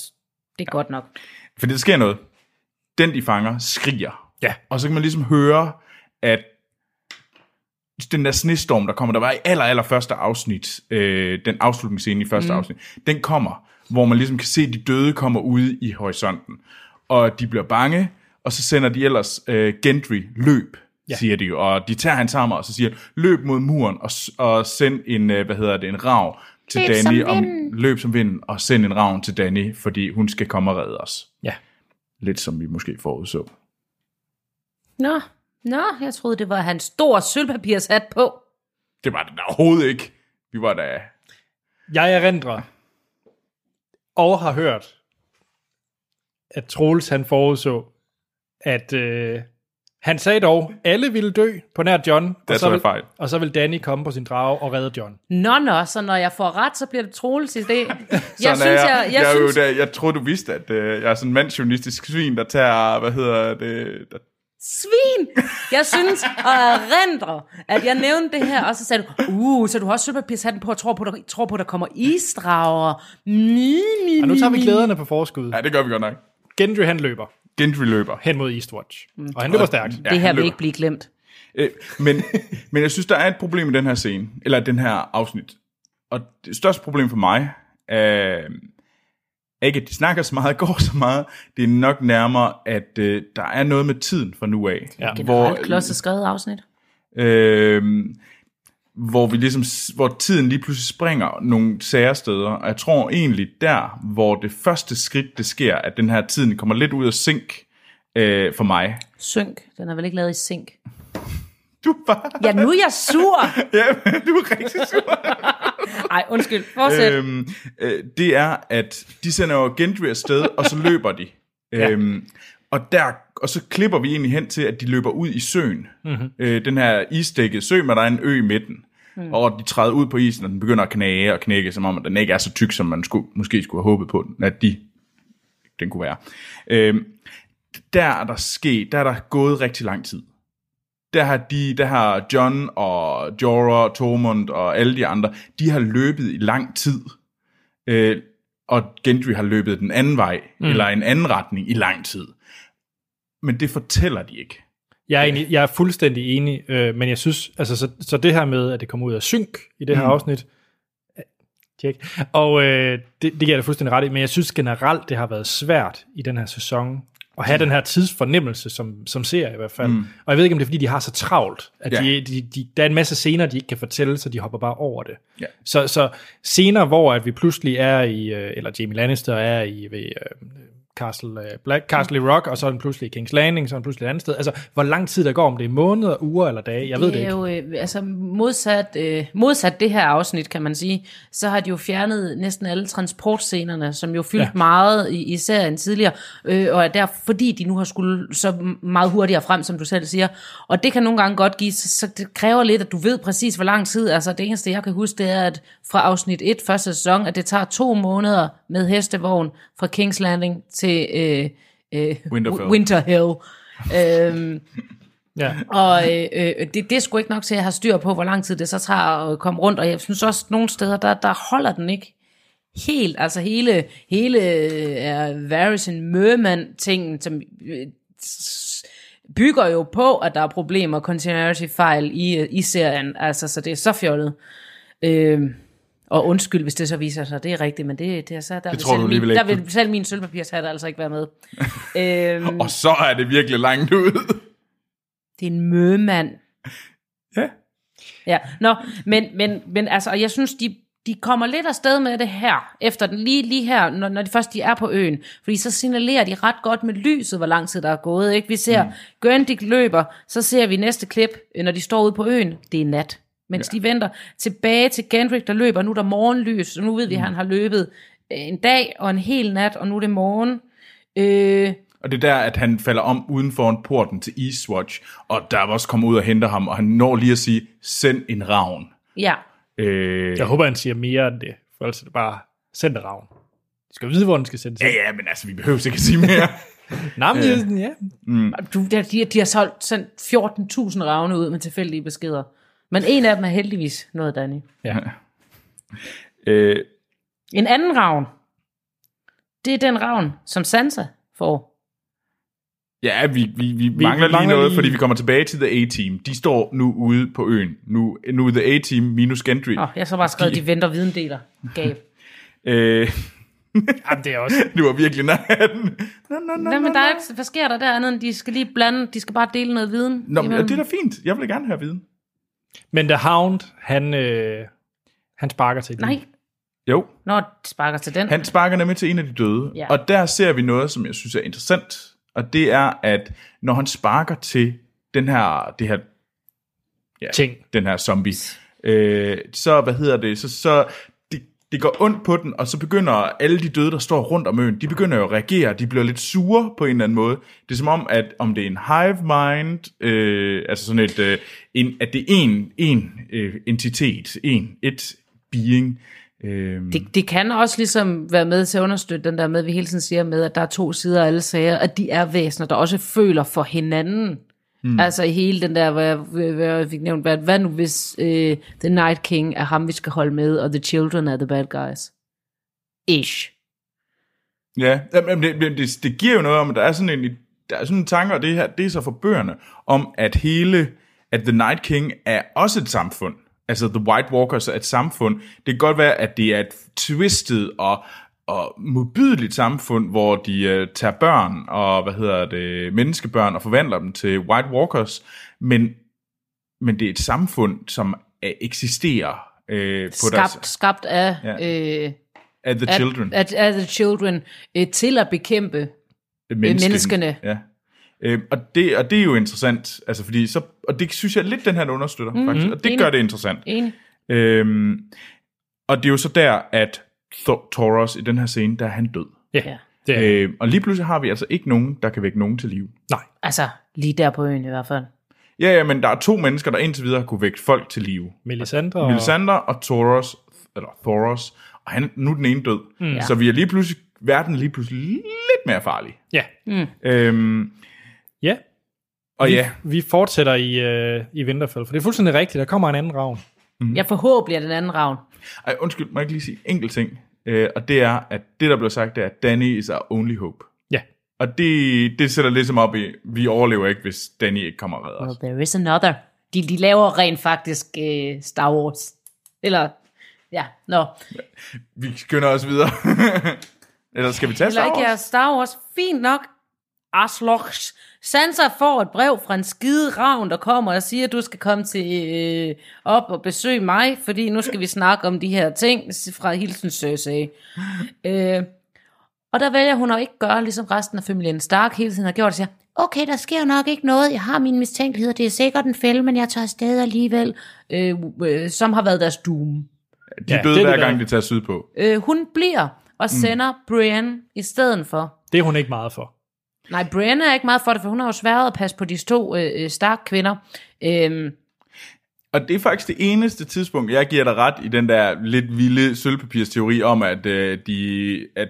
det er godt nok. Fordi der sker noget. Den, de fanger, skriger. Ja. Og så kan man ligesom høre, at den der snestorm, der kommer, der var i aller, aller første afsnit, øh, den afslutningsscene i første mm. afsnit, den kommer, hvor man ligesom kan se, at de døde kommer ud i horisonten. Og de bliver bange, og så sender de ellers øh, Gendry løb, ja. Siger de jo. Og de tager hans hammer, og så siger løb mod muren, og, og send en, øh, hvad hedder det, en rav til Løb Danny. som Om, vinden. løb som vind, og send en ravn til Danny, fordi hun skal komme og redde os. Ja. Lidt som vi måske forudså. Nå, nå, jeg troede, det var hans stor sølvpapirshat på. Det var det da overhovedet ikke. Vi var da... Jeg erindrer og har hørt, at Troels han forudså, at øh, han sagde dog, alle ville dø på nær John, og er så, vil, fejl. og så vil Danny komme på sin drage og redde John. Nå, nå, så når jeg får ret, så bliver det Troels i det. Jeg synes, jeg, jeg, jeg, synes, jo der, jeg tror, du vidste, at øh, jeg er sådan en mandsjournalistisk svin, der tager, hvad hedder det... Der, svin! Jeg synes og erindre, at jeg nævnte det her, og så sagde du, uh, så du har også sølvpapirshatten på, og tror på, der, tror på, der kommer isdrager. Mi, mi, Og nu tager vi glæderne på forskud. ja, det gør vi godt nok. Gendry han løber Gendry løber. hen mod Eastwatch. Og han løber stærkt. Ja, Det her vil ikke blive glemt. Øh, men, men jeg synes, der er et problem i den her scene, eller den her afsnit. Og det største problem for mig er ikke, at de snakker så meget, går så meget. Det er nok nærmere, at øh, der er noget med tiden fra nu af. Ja. Generelt klodset skrevet afsnit. øh, hvor vi ligesom, hvor tiden lige pludselig springer nogle særsteder, og jeg tror egentlig der, hvor det første skridt, det sker, at den her tiden kommer lidt ud af synk øh, for mig. Synk. Den er vel ikke lavet i sink. Du bare, Ja, nu er jeg sur. ja, du er rigtig sur. Ej, undskyld. Fortsæt. Øh, øhm, øh, det er, at de sender jo Gendry afsted, og så løber de. Ja. Øhm, og, der, og så klipper vi egentlig hen til, at de løber ud i søen. Mm-hmm. Øh, den her isdækkede sø, men der er en ø i midten. Mm. Og de træder ud på isen, og den begynder at knage og knække, som om at den ikke er så tyk, som man skulle, måske skulle have håbet på, at de, den kunne være. Øhm, der er der sket, der er der gået rigtig lang tid. Der har, de, der har John og Jorah, Tormund og alle de andre, de har løbet i lang tid. Øh, og Gendry har løbet den anden vej, mm. eller en anden retning i lang tid. Men det fortæller de ikke. Jeg er, enig, jeg er fuldstændig enig, øh, men jeg synes, altså, så, så det her med, at det kommer ud af synk i det her Mm. afsnit, øh, tjek, og øh, det, det giver jeg dig fuldstændig ret i, men jeg synes generelt, det har været svært i den her sæson at have den her tidsfornemmelse som, som ser i hvert fald. Mm. Og jeg ved ikke, om det er, fordi de har så travlt, at Ja. de, de, de, der er en masse scener, de ikke kan fortælle, så de hopper bare over det. Ja. Så, så scener, hvor at vi pludselig er i, øh, eller Jamie Lannister er i ved, øh, Castle, øh, Black, Castle Rock, og så den pludselig King's Landing, så den pludselig et andet sted. Altså, hvor lang tid der går, om det er måneder, uger eller dage, jeg ved det det er ikke. jo, øh, altså modsat, øh, modsat det her afsnit, kan man sige, så har de jo fjernet næsten alle transportscenerne, som jo fyldt ja. meget i, i serien tidligere, øh, og er der, fordi de nu har skulle så meget hurtigere frem, som du selv siger, og det kan nogle gange godt give, så, så det kræver lidt, at du ved præcis, hvor lang tid, altså det eneste, jeg kan huske, det er, at fra afsnit 1, første sæson, at det tager to måneder med hestevogn fra King's Landing til øh, øh, Winterfell. Winterhill. Øhm, Ja. og øh, øh, det, det er sgu ikke nok til at have styr på, hvor lang tid det så tager at komme rundt. Og jeg synes også, at nogle steder, der, der holder den ikke helt. Altså hele, hele uh, Varys and Merman-tingen, som øh, bygger jo på, at der er problemer, continuity-fejl i, øh, i serien. Altså, så det er så fjollet. Øh, og undskyld, hvis det så viser sig, det er rigtigt, men det, det er så, der, vil tror selv du min, der vil selv min sølvpapirshat altså ikke være med. øhm, Og så er det virkelig langt ud. det er en mømand. ja. Ja, nå, men, men, men altså, og jeg synes, de, de kommer lidt afsted med det her, efter den, lige, lige her, når, når de først de er på øen. Fordi så signalerer de ret godt med lyset, hvor lang tid der er gået. Ikke? Vi ser, mm. Gøndik løber, så ser vi næste klip, når de står ude på øen, det er nat. Mens ja. de venter tilbage til Gendrik, der løber, nu er der morgenlys, og nu ved vi, at han har løbet øh, en dag og en hel nat, og nu er det morgen. Øh, Og det er der, at han falder om uden for en porten til Eastwatch, og der er også kommer ud og henter ham, og han når lige at sige, send en ravn. ja, Øh, Jeg håber, han siger mere end det, for ellers er det bare send ravn. De skal vide, hvor den skal sendes. ja, ja, men altså, vi behøver ikke at sige mere. Nej, men øh. ja. Du, de, de, de har solgt sendt 14.000 ravne ud med tilfældige beskeder. Men en af dem er heldigvis noget, Danny. ja. øh, En anden ravn, det er den ravn, som Sansa får. ja, vi, vi, vi, vi mangler lige mangler noget, lige- fordi vi kommer tilbage til The A-Team. De står nu ude på øen. Nu, nu er The A-Team minus Gendry. Oh, jeg har så bare skrevet, de, de venter videndeler. Gab. Øh, Jamen, det er også... det var virkelig nær den. Nå, nå, nå, Nej, men der er ikke, hvad sker der der andet, end de skal lige blande, de skal bare dele noget viden. Nå, men, imellem. det er da fint. Jeg vil gerne høre viden. Men The Hound, han, øh, han sparker til Nej, Jo, når de sparker til den. Han sparker nemlig til en af de døde, Ja. og der ser vi noget, som jeg synes er interessant, og det er, at når han sparker til den her, det her, ja, Ting. den her zombie, øh, så, hvad hedder det, så, så det, går ondt på den, og så begynder alle de døde, der står rundt om øen, de begynder jo at reagere, de bliver lidt sure på en eller anden måde. Det er som om, at om det er en hive mind, øh, altså sådan et, øh, en, at det er en, en øh, entitet, en, et being, øh, Det, det kan også ligesom være med til at understøtte den der med, vi hele tiden siger med, at der er to sider af alle sager, at de er væsener, der også føler for hinanden. Mm. Altså i hele den der, hvor jeg, hvor jeg fik nævnt, hvad, hvad nu hvis uh, The Night King er ham, vi skal holde med, og The Children er the bad guys? Ish. Ja, men det, det, det, giver jo noget om, at der er sådan en, der er sådan en tanke, og det her, det er så for bøgerne, om at hele, at The Night King er også et samfund. Altså The White Walkers er et samfund. Det kan godt være, at det er et twisted og, og modbydeligt samfund, hvor de uh, tager børn og, hvad hedder det, menneskebørn og forvandler dem til White Walkers, men, men det er et samfund, som uh, eksisterer øh, på Skabt, deres, skabt af, Ja. øh, af The Children. af, af The Children øh, til at bekæmpe menneskene. menneskene. Ja. Øh, og, det, og det er jo interessant, altså fordi så, og det synes jeg lidt, den her understøtter, mm, faktisk, og det enig. gør det interessant. Enig. Øhm, og det er jo så der, at Thoros i den her scene, der er han død. Ja, Ja. det er Øh, og lige pludselig har vi altså ikke nogen, der kan vække nogen til live. Nej. Altså, lige der på øen i hvert fald. Ja, ja, men der er to mennesker, der indtil videre har kunne vække folk til live. Melisandre og... Melisandre og Thoros, eller Thoros, og han, nu er den ene død. Mm. Så vi er lige pludselig, verden er lige pludselig lidt mere farlig. Ja. Øhm, Ja. og Vi, ja, vi fortsætter i, øh, i Winterfell, for det er fuldstændig rigtigt. Der kommer en anden ravn. Mm. Jeg forhåbentlig er den anden ravn. Ej, undskyld, må jeg ikke lige sige en enkelt ting? Øh, og det er, at det, der blev sagt, det er, at Danny is our only hope. Ja. Og det, det sætter ligesom op i, vi overlever ikke, hvis Danny ikke kommer og redder os. Well, there is another. De, de laver rent faktisk øh, Star Wars. Eller, ja, nå. Vi skynder os videre. Eller skal vi tage Eller Star ikke Wars? ja, Star Wars. Fint nok. Aslochs. Sansa får et brev fra en skide ravn, der kommer og siger, at du skal komme til øh, op og besøge mig, fordi nu skal vi snakke om de her ting fra Hilsen Cersei. Øh, og der vælger hun at ikke gøre, ligesom resten af familien Stark hele tiden har gjort, og siger, okay, der sker nok ikke noget, jeg har mine mistænkeligheder, det er sikkert en fælde, men jeg tager afsted alligevel, øh, øh, som har været deres doom. De Ja, døde det er hver gang, de tager sydpå. Øh, hun bliver og sender mm. Brienne i stedet for. Det er hun ikke meget for. Nej, Brienne er ikke meget for det, for hun har jo sværet at passe på de to øh, øh, Stark kvinder. Øhm, Og det er faktisk det eneste tidspunkt, jeg giver dig ret i den der lidt vilde sølvpapirsteori om, at, øh, de, at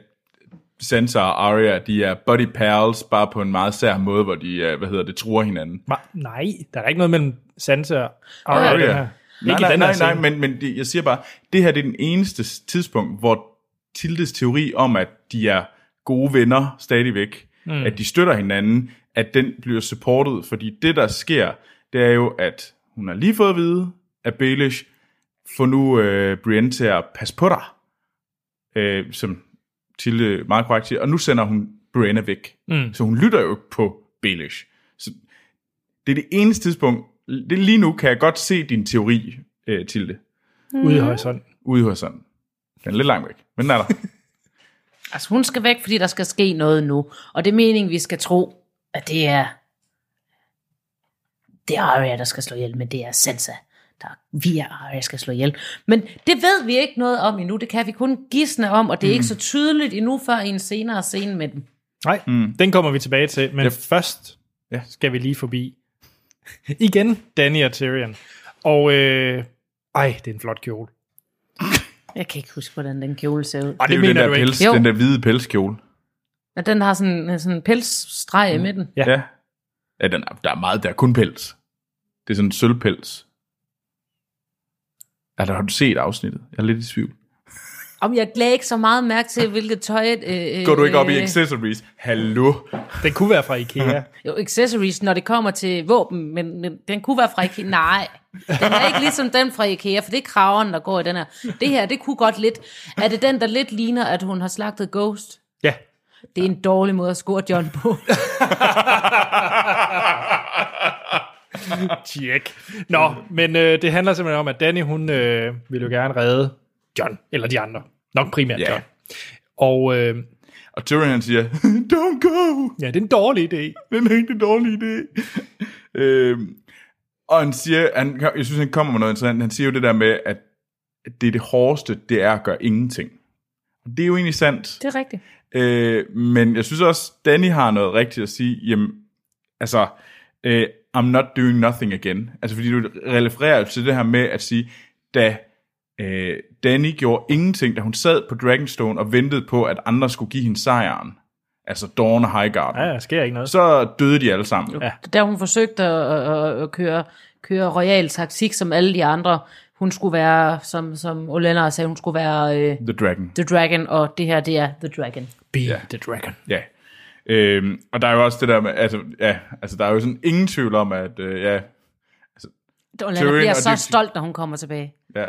Sansa og Arya, de er buddy pals, bare på en meget sær måde, hvor de, øh, hvad hedder det, truer hinanden. Ma- nej, der er ikke noget mellem Sansa og Arya. her. Nej, Ikke nej, den nej, nej, scene. men, men det, jeg siger bare, det her det er den eneste tidspunkt, hvor Tildes teori om, at de er gode venner stadigvæk, mm. at de støtter hinanden, at den bliver supportet, fordi det, der sker, det er jo, at hun har lige fået at vide, at Baelish får nu øh, Brienne til at passe på dig, øh, som Tilde meget korrekt siger, og nu sender hun Brienne væk. Mm. Så hun lytter jo ikke på Baelish. Så det er det eneste tidspunkt, det lige nu kan jeg godt se din teori, øh, Tilde, Ude i horisonten. ude hos sådan. Den er lidt langt væk, men den er der. altså, hun skal væk, fordi der skal ske noget nu. Og det er meningen, vi skal tro, at det er... Det er Arya, der skal slå ihjel, men det er Sansa, der via Arya skal slå ihjel. Men det ved vi ikke noget om endnu. Det kan vi kun gisne om, og det er mm. ikke så tydeligt endnu før i en senere scene med dem. Nej, mm. den kommer vi tilbage til. Men Ja. først Ja. skal vi lige forbi. Igen, Danny og Tyrion. Og, øh, ej, det er en flot kjole. Jeg kan ikke huske, hvordan den kjole ser ud. Og Det er jo mener den der, pels, Jo. den der hvide pelskjole. Og den har sådan, sådan en pelsstreg i midten. Ja. Ja. ja den er, der er meget, der er kun pels. Det er sådan en sølvpels. Ja, der har du set afsnittet. Jeg er lidt i tvivl. Om jeg lagde ikke så meget mærke til, hvilket tøj... Øh, Går du ikke op i øh, accessories? Hallo? Den kunne være fra Ikea. Jo, accessories, når det kommer til våben, men, men den kunne være fra Ikea. Nej, den er ikke ligesom den fra Ikea, for det er kraveren, der går i den her. Det her, det kunne godt lidt... Er det den, der lidt ligner, at hun har slagtet Ghost? ja. Det er en dårlig måde at score John på. Tjek. Nå, men øh, det handler simpelthen om, at Danny, hun øh, vil jo gerne redde John, eller de andre. Nok primært Ja. John. Og øh, Og Tyrion han siger, don't go! ja, det er en dårlig idé. Det er en rigtig dårlig idé. øhm, og han siger, han, jeg synes, han kommer med noget interessant. Han siger jo det der med, at det er det hårdeste, det er at gøre ingenting. Og det er jo egentlig sandt. Det er rigtigt. Øh, men jeg synes også, Danny har noget rigtigt at sige. Jamen, altså, øh, I'm not doing nothing again. Altså, fordi du refererer til det her med at sige, da øh, Danny gjorde ingenting, da hun sad på Dragonstone og ventede på, at andre skulle give hende sejren. Altså Dawn og Highgarden. Ja, der sker ikke noget. Så døde de alle sammen. Ja. Da hun forsøgte at, at, køre, køre royal taktik som alle de andre, hun skulle være, som, som Olenna sagde, hun skulle være øh, The Dragon. The Dragon, og det her, det er The Dragon. Be the dragon. Ja. Øhm, og der er jo også det der med, altså, ja, altså der er jo sådan ingen tvivl om, at øh, ja, Olenna Tyrion bliver så stolt, når hun kommer tilbage. Ja.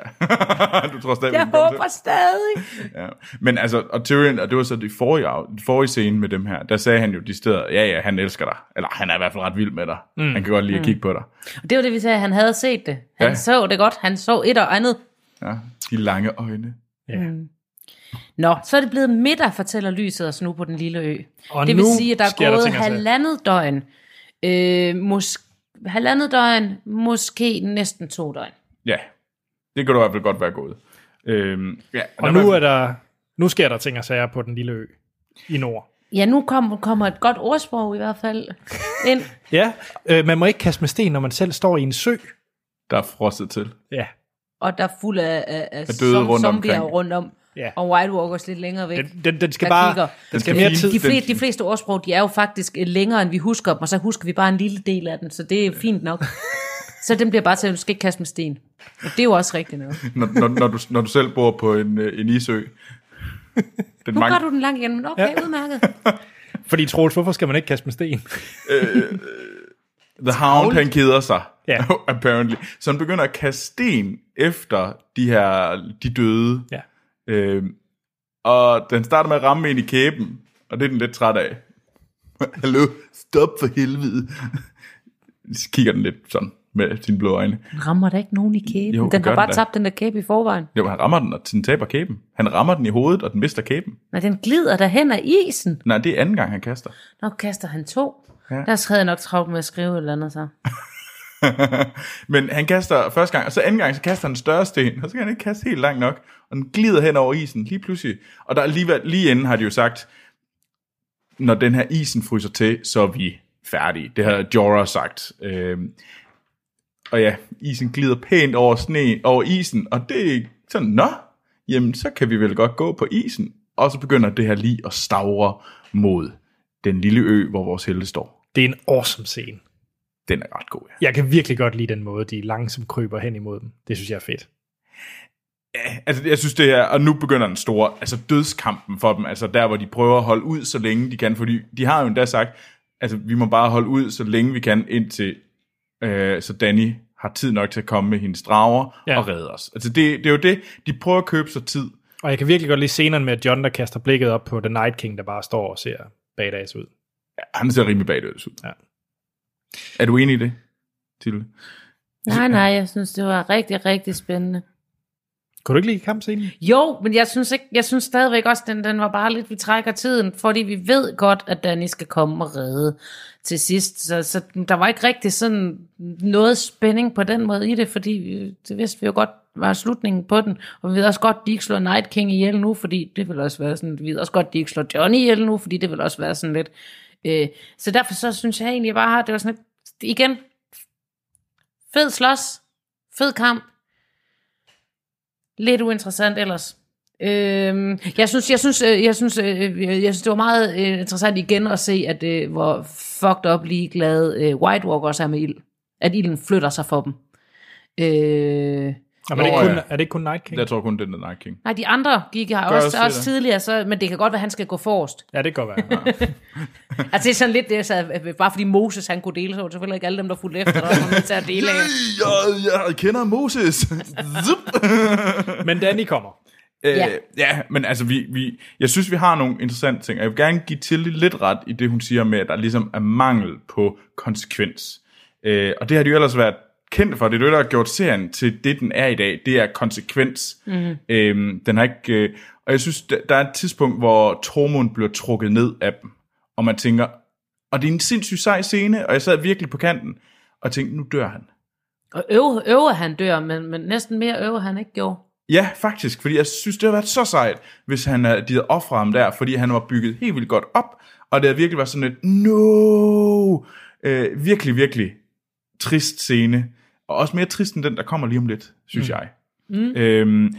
du tror stadig, Jeg håber stadig. Ja. Men altså, og Tyrion, og det var så det forrige, det forrige scene med dem her, der sagde han jo de steder, ja ja, han elsker dig. Eller han er i hvert fald ret vild med dig. Mm. Han kan godt lide at kigge på dig. Og det var det, vi sagde, han havde set det. Han Ja. så det godt. Han så et og andet. Ja. De lange øjne. Ja. Nå, så er det blevet middag, fortæller lyset os nu på den lille ø. Og det vil sige, at der er der gået sager. halvandet døgn. Øh, mås- halvandet døgn, måske næsten to døgn. Ja, det kan du i hvert fald godt være gået. Øhm, ja, Og nu er der, nu sker der ting og sager på den lille ø i nord. Ja, nu kommer, kommer et godt ordsprog i hvert fald ind. Ja, øh, man må ikke kaste med sten, når man selv står i en sø. der er frostet til. Ja, Og der er fuld af, af, af døde som- rundt zombier omkring. rundt om. Ja. Og White Walkers lidt længere væk. den, den, den skal bare, kigger. den skal mere tid. De, fleste, de fleste ordsprog, de er jo faktisk øh, længere, end vi husker dem, og så husker vi bare en lille del af den, så det er fint nok. så den bliver bare til, at du skal ikke kaste med sten. Og det er jo også rigtigt noget. Når, når, når, du, når du selv bor på en, øh, en isø. Den Nu mange, gør du den lang igen, men okay, ja. udmærket. Fordi Troels, hvorfor skal man ikke kaste med sten? The Hound, han keder sig. Ja. apparently. Så han begynder at kaste sten efter de her, de døde. Ja. Øhm, og den starter med at ramme en i kæben, og det er den lidt træt af. Hallo, stop for helvede. Så kigger den lidt sådan med sine blå øjne. Den rammer da ikke nogen i kæben. Jo, den har bare den tabt den der kæbe i forvejen. Jo, han rammer den, og den taber kæben. Han rammer den i hovedet, og den mister kæben. Men den glider derhen af isen. Nej, det er anden gang, han kaster. Nå, kaster han to. Ja. Der havde jeg nok travlt med at skrive et eller andet så. Men han kaster første gang, og så anden gang, så kaster han en større sten, og så kan han ikke kaste helt langt nok, og den glider hen over isen lige pludselig. Og der er lige, inden har de jo sagt, når den her isen fryser til, så er vi færdige. Det har Jorah sagt. Øhm, og ja, isen glider pænt over sne, over isen, og det er sådan, nå, jamen så kan vi vel godt gå på isen. Og så begynder det her lige at stavre mod den lille ø, hvor vores helte står. Det er en awesome scene. Den er ret god, ja. Jeg kan virkelig godt lide den måde, de langsomt kryber hen imod dem. Det synes jeg er fedt. Ja, altså jeg synes det er, og nu begynder den store, altså dødskampen for dem, altså der hvor de prøver at holde ud så længe de kan, fordi de har jo endda sagt, altså vi må bare holde ud så længe vi kan, indtil øh, så Danny har tid nok til at komme med hendes drager Ja. og redde os. Altså det, det er jo det, de prøver at købe sig tid. Og jeg kan virkelig godt lide scenerne med John, der kaster blikket op på The Night King, der bare står og ser badass ud. Ja, han ser rimelig bagdøds ud. Ja. Er du enig i det, Tilde? Nej, nej, jeg synes, det var rigtig, rigtig spændende. Kunne du ikke lide kampscenen? Jo, men jeg synes, ikke, jeg synes stadigvæk også, den, den var bare lidt, vi trækker tiden, fordi vi ved godt, at Danny skal komme og redde til sidst. Så, så der var ikke rigtig sådan noget spænding på den måde i det, fordi vi- det vidste vi jo godt var slutningen på den. Og vi ved også godt, at de ikke slår Night King ihjel nu, fordi det vil også være sådan, vi ved også godt, at de ikke slår Johnny ihjel nu, fordi det vil også være sådan lidt. Øh, så derfor så synes jeg egentlig bare, at det var sådan lidt, igen, fed slås, fed kamp, lidt uinteressant ellers. Øhm, jeg synes, jeg synes, øh, jeg synes, øh, øh, jeg synes, det var meget interessant igen at se, at øh, hvor fucked up ligeglad øh, White Walkers er med ild. At ilden flytter sig for dem. Øh, Jamen, er, det kun, ja. er det ikke kun Night King? Jeg tror kun, det er The Night King. nej, de andre gik her også, også også, det, tidligere, så, men det kan godt være, at han skal gå forrest. Ja, det kan godt være. Altså det er sådan lidt det, så, bare fordi Moses han kunne dele, så var det selvfølgelig ikke alle dem, der fulgte efter, der var til at dele af. Jeg, jeg kender Moses. Men Danny kommer. Øh, Ja. ja. ja, men altså, vi, vi, jeg synes, vi har nogle interessante ting, og jeg vil gerne give Tilly lidt ret i det, hun siger med, at der ligesom er mangel på konsekvens. Øh, og det har de jo ellers været kendt for. Det er det, der har gjort serien til det, den er i dag. Det er konsekvens. Mm. Øh, den har ikke... Øh, og jeg synes, der der er et tidspunkt, hvor Tormund bliver trukket ned af dem, og man tænker, og det er en sindssygt sej scene, og jeg sad virkelig på kanten, og tænkte, nu dør han. Og øve, øve han dør, men, men næsten mere øve han ikke gjorde. Ja, faktisk, fordi jeg synes, det havde været så sejt, hvis han havde, de havde offret ham der, fordi han var bygget helt vildt godt op, og det havde virkelig været sådan et, no, øh, virkelig, virkelig trist scene, og også mere trist end den, der kommer lige om lidt, synes mm. jeg. Mm. Øhm,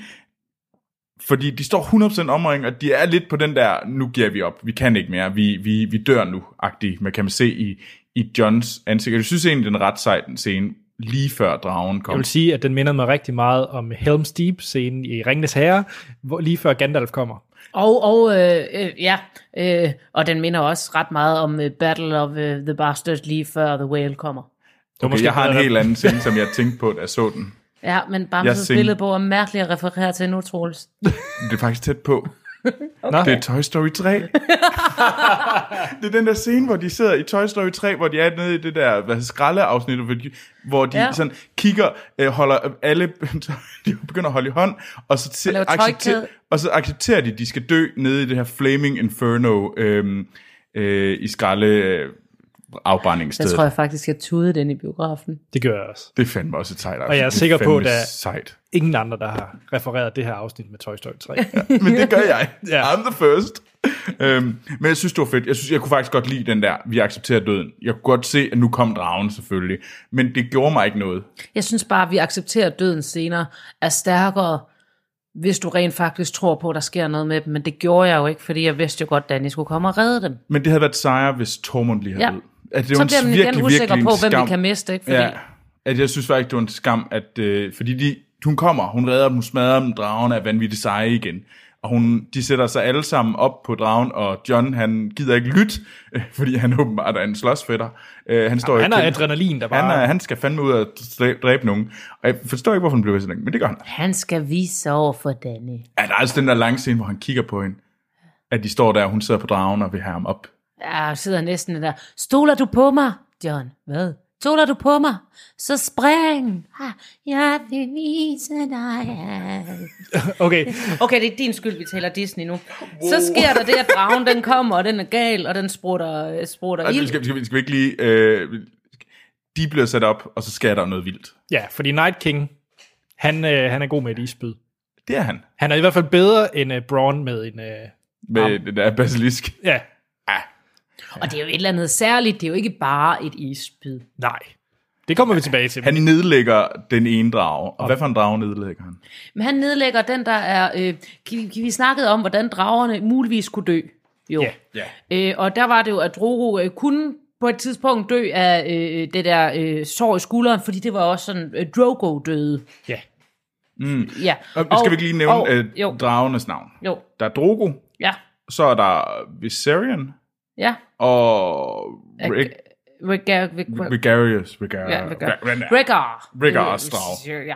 fordi de står 100% omringet, og de er lidt på den der, nu giver vi op, vi kan ikke mere, vi, vi, vi dør nu-agtig, man kan man se i, i Johns ansigt. Jeg synes egentlig, den er ret sej, den scene, lige før dragen kom. Jeg vil sige, at den minder mig rigtig meget om Helm's Deep-scenen i Ringnes Herre, hvor, lige før Gandalf kommer. Og, og øh, øh, ja, øh, og den minder også ret meget om uh, Battle of uh, the Bastards lige før The Whale kommer. Okay, måske jeg har en helt anden scene, som jeg tænkte på, da jeg så den. Ja, men Bamses sing- billedbog er mærkeligt at referere til nu, Troels. Det er faktisk tæt på. Nå, Det er Toy Story 3. det er den der scene, hvor de sidder i Toy Story 3, hvor de er nede i det der hvad, skraldeafsnit, hvor de, hvor de Ja. sådan kigger, øh, holder alle, de begynder at holde i hånd, og så, til, tøjkæde. og så accepterer de, at de skal dø nede i det her Flaming Inferno øh, øh, i skralde øh, Jeg afbrændingsstedet. tror jeg faktisk, jeg tudede den i biografen. det gør jeg også. Det er fandme også et sejt Og jeg er sikker på, fandme da- Sejt. Ingen andre, der har refereret det her afsnit med Toy Story 3. men det gør jeg. Ja. ja. I'm the first. øhm, men jeg synes, det var fedt. Jeg synes, jeg kunne faktisk godt lide den der, vi accepterer døden. Jeg kunne godt se, at nu kom dragen selvfølgelig. Men det gjorde mig ikke noget. Jeg synes bare, at vi accepterer døden senere er stærkere, hvis du rent faktisk tror på, at der sker noget med dem. Men det gjorde jeg jo ikke, fordi jeg vidste jo godt, at Danny skulle komme og redde dem. Men det havde været sejere, hvis Tormund lige havde Ja. At det Så bliver man virkelig, igen usikker på, hvem skam. vi kan miste. Ikke? Fordi, Ja, at jeg synes faktisk, det var en skam, at, øh, fordi de, hun kommer, hun redder dem, hun smadrer dem, dragen er vanvittigt seje igen. Og hun, de sætter sig alle sammen op på dragen, og John, han gider ikke lytte, øh, fordi han åbenbart er en slåsfætter. Øh, han, står Han og har kæmper- adrenalin, der bare... han, er, han skal fandme ud og dræbe, dræbe nogen. Og jeg forstår ikke, hvorfor han blev ved sådan men det gør han. Han skal vise sig over for Danny. Ja, der er altså den der lange scene, hvor han kigger på hende. At de står der, og hun sidder på dragen og vil have ham op. Jeg sidder næsten der. Stoler du på mig, John? Hvad? Stoler du på mig? Så spring! Jeg vil vise dig alt. Okay, Okay, det er din skyld, vi taler Disney nu. Så sker der det, at dragen den kommer, og den er gal, og den sprutter, sprutter Altså, ild. skal, skal, vi- skal vi ikke lige... Øh, de bliver sat op, og så sker der noget vildt. ja, fordi Night King, han, øh, han er god med et isbyd. Det er han. Han er i hvert fald bedre end uh, Braun med en... Uh, Med den der basilisk. ja, Og det er jo et eller andet særligt. Det er jo ikke bare et isbid. nej. Det kommer vi tilbage til. Han nedlægger den ene drage. Og hvad for en drage nedlægger han? Men han nedlægger den, der er... Øh, kan, kan vi snakkede om, hvordan dragerne muligvis kunne dø. Jo. Ja. Ja. Øh, og der var det jo, at Drogo øh, kunne på et tidspunkt dø af øh, det der øh, sår i skulderen, fordi det var også sådan, øh, Drogo døde. Ja. Ja. Og, og skal vi ikke lige nævne og, øh, jo, dragernes navn? jo, Der er Drogo, ja, så er der Viserion, ja. og Rick. Rigar, Ja. Rhaegar. Rhaegars Øh, drage. Ja.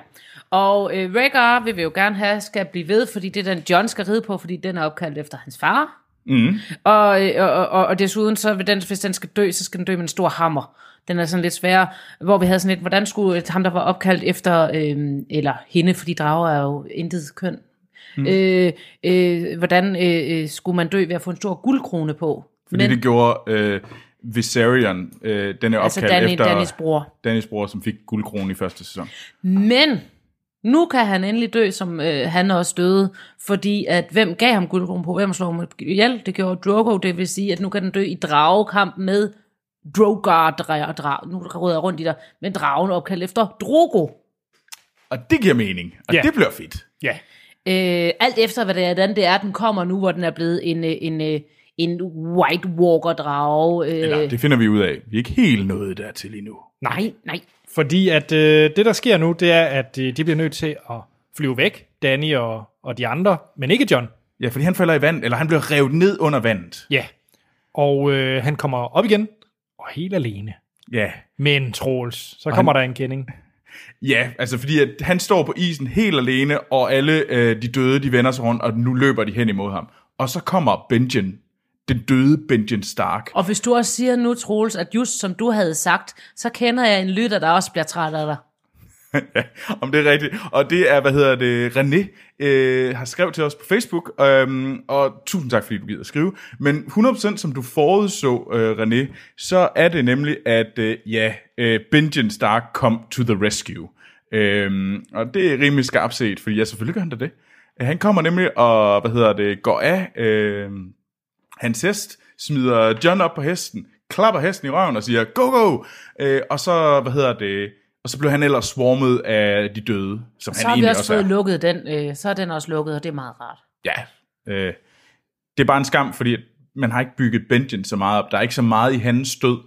Og øh, Rhaegar vil vi jo gerne have, skal blive ved, fordi det er den, John skal ride på, fordi den er opkaldt efter hans far. Mm. Og, øh, og, og, og desuden, så vil den, hvis den skal dø, så skal den dø med en stor hammer. Den er sådan lidt svær, hvor vi havde sådan lidt, hvordan skulle ham, der var opkaldt efter, øh, eller hende, fordi drager er jo intet køn. Mm. Øh, øh, hvordan øh, øh, skulle man dø ved at få en stor guldkrone på? Fordi det gjorde øh, Viserion, øh, den er altså opkaldt Danny, efter Dannys bror. Dannys bror, som fik guldkrone i første sæson. Men nu kan han endelig dø, som øh, han også døde, fordi at hvem gav ham guldkronen på, hvem slog ham ihjel? Det gjorde Drogo, det vil sige, at nu kan den dø i dragekamp med Drogar, dra, dra, nu råder jeg rundt i der, men dragen opkaldt efter Drogo. Og det giver mening, og Ja. det bliver fedt. Ja. Øh, alt efter, hvad det er, den det er, den kommer nu, hvor den er blevet en, øh, en, en, en White Walker drage. Øh, Eller, det finder vi ud af. Vi er ikke helt nået dertil endnu. nej, nej. Fordi at øh, det, der sker nu, det er, at øh, de bliver nødt til at flyve væk, Danny og, og de andre, men ikke John. Ja, fordi han falder i vand, eller han bliver revet ned under vandet. Ja. Og øh, han kommer op igen, og helt alene. Ja, Men Troels, så kommer han- der en kending. ja altså fordi at han står på isen helt alene, og alle øh, de døde, de vender sig rundt, og nu løber de hen imod ham. Og så kommer Benjen, den døde Benjen Stark. Og hvis du også siger nu, Troels, at just som du havde sagt, så kender jeg en lytter, der også bliver træt af dig. ja, om det er rigtigt. Og det er, hvad hedder det, René øh, har skrevet til os på Facebook, øhm, og tusind tak, fordi du gider at skrive. Men 100% som du forudså, øh, René, så er det nemlig, at øh, ja, øh, Benjen Stark kom to the rescue. Øhm, og det er rimelig skarpt set, fordi ja, selvfølgelig gør han da det. Han kommer nemlig og, hvad hedder det, går af øh, hans hest, smider John op på hesten, klapper hesten i røven og siger, go, go! Øh, og så, hvad hedder det, og så blev han ellers swarmet af de døde, som Så han har vi egentlig også også fået er. lukket den, øh, så er den også lukket, og det er meget rart. Ja, øh, det er bare en skam, fordi at man har ikke bygget Benjen så meget op. Der er ikke så meget i hans død,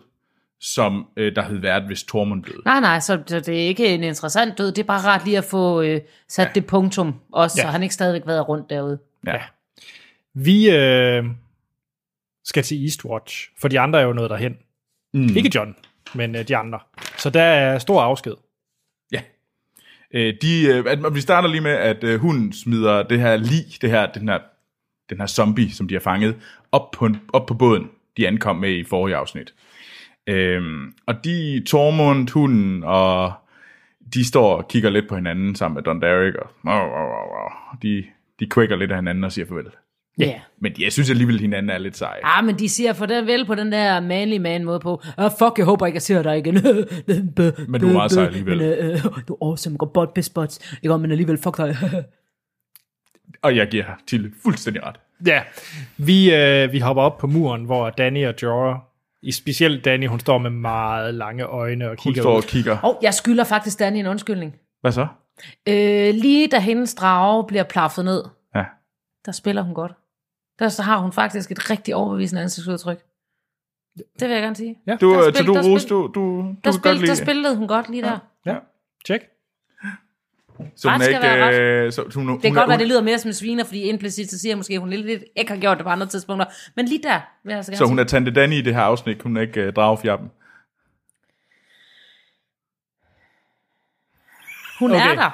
som øh, der havde været, hvis Tormund døde. Nej, nej, så, så det er ikke en interessant død, det er bare rart lige at få øh, sat ja. det punktum også, ja. Ja. så han ikke stadigvæk været rundt derude. Ja. Vi øh, skal til Eastwatch, for de andre er jo noget derhen. Mm. Ikke John, men øh, de andre. Så der er stor afsked. Ja. Øh, de, øh, at, vi starter lige med, at øh, hun smider det her lig, det her, den, her, den her zombie, som de har fanget, op på, op på båden, de ankom med i forrige afsnit. Øhm, og de, Tormund, hunden, og de står og kigger lidt på hinanden sammen med Don Derek, og de, de kvækker lidt af hinanden og siger farvel. Ja. Yeah. Men jeg synes alligevel, at hinanden er lidt seje. Ah, men de siger for den vel på den der manly man måde på, ah, fuck, jeg håber ikke, jeg ser dig igen. Men du er meget sej alligevel. Men, øh, du er awesome, godt bot, piss bots. Ikke, men alligevel, fuck dig. Og jeg giver til fuldstændig ret. Ja, vi, øh, vi hopper op på muren, hvor Danny og Jorah, i specielt Danny, hun står med meget lange øjne og Hun kigger står ud. og kigger. Og jeg skylder faktisk Danny en undskyldning. Hvad så? Øh, lige da hendes drage bliver plaffet ned, Ja. der spiller hun godt. Der så har hun faktisk et rigtig overbevisende ansigtsudtryk. Det vil jeg gerne sige. Ja, Du, Der øh, så spil- du, der Rose, spil- du, du, du Der, godt spil, lide... der spillede hun godt lige der. ja. Check. Så hun Ret er skal ikke... være Øh, så, hun, Det kan godt være, det lyder mere som en sviner, fordi implicit så siger jeg måske, at hun lidt, lidt ikke har gjort det på andre tidspunkter. Men lige der vil jeg altså gerne Så hun sige. er Tante Danny i det her afsnit, hun er ikke øh, dragefjappen. Hun Okay. er der.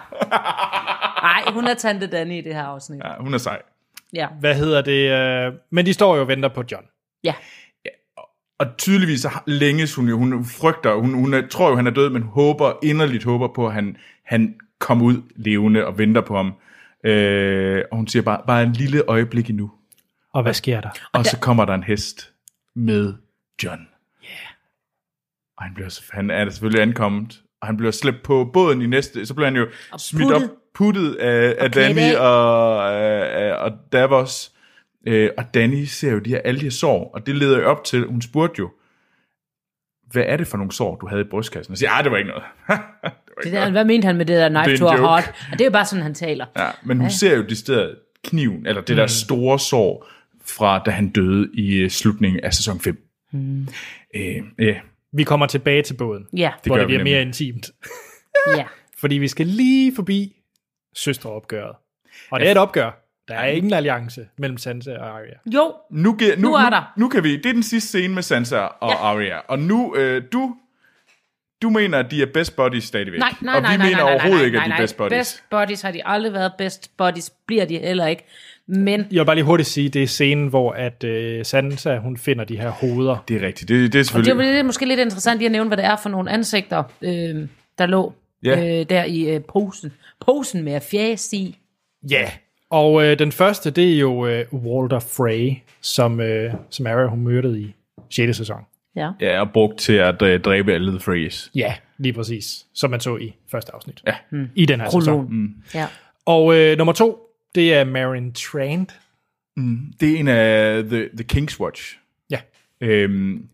Nej, hun er tante Danny i det her afsnit. Ja. Ja, hun er sej. Ja. Hvad hedder det? Øh, men de står jo og venter på John. ja. og tydeligvis længes hun jo, hun frygter, hun, hun er, tror jo, han er død, men håber, inderligt håber på, at han, han kommer ud levende og venter på ham. Øh, og hun siger bare, bare en lille øjeblik endnu. Og hvad sker der? Og så kommer der en hest med John. Og han, bliver, han er selvfølgelig ankommet, og han bliver slæbt på båden i næste, så bliver han jo smidt puttet. op, puttet af, af Danny og, af, og Davos. Øh, og Danny ser jo de her, alle de her sår, og det leder jo op til, hun spurgte jo, hvad er det for nogle sår, du havde i brystkassen? Og siger, ah, det var ikke noget. det var Det ikke der, noget. hvad mente han med det der knife Det to a heart? Og det er jo bare sådan, han taler. Ja, men hun ser jo det sted kniven, eller det der store sår, fra da han døde i øh, slutningen af sæson 5. Mm. Øh, ja, Vi kommer tilbage til båden, Ja, hvor det vi bliver nemlig. mere intimt. ja. Fordi vi skal lige forbi søstreopgøret. Og det er et opgør. Der er ingen alliance mellem Sansa og Arya. Jo, Nu, gi- nu, Nu er nu, der. nu kan vi, det er den sidste scene med Sansa og Ja. Arya, og nu, øh, du, du mener, at de er best buddies stadigvæk, nej, nej, og vi nej, mener nej, nej, overhovedet nej, ikke, at nej, de er nej. best buddies. Best buddies har de aldrig været. Best buddies bliver de heller ikke. Men Jeg vil bare lige hurtigt sige, det er scenen, hvor at øh, Sansa, hun finder de her hoveder. Det er rigtigt, det, det er det er, selvfølgelig... jo- det er måske lidt interessant lige at nævne, hvad det er for nogle ansigter, øh, der lå Ja. øh, der i øh, posen. Posen med fjæs i. Ja. Og øh, den første, det er jo øh, Walter Frey, som, øh, som Arya hun myrdede i 6. sæson. Ja. Ja, og brugt til at øh, dræbe alle The Freys. Ja, lige præcis. Som man så i første afsnit. Ja. I den her sæson. Prologen. Mm. Ja. Og øh, nummer to, det er Marin Trant. Det er en af The, the King's Watch. Ja. Øhm,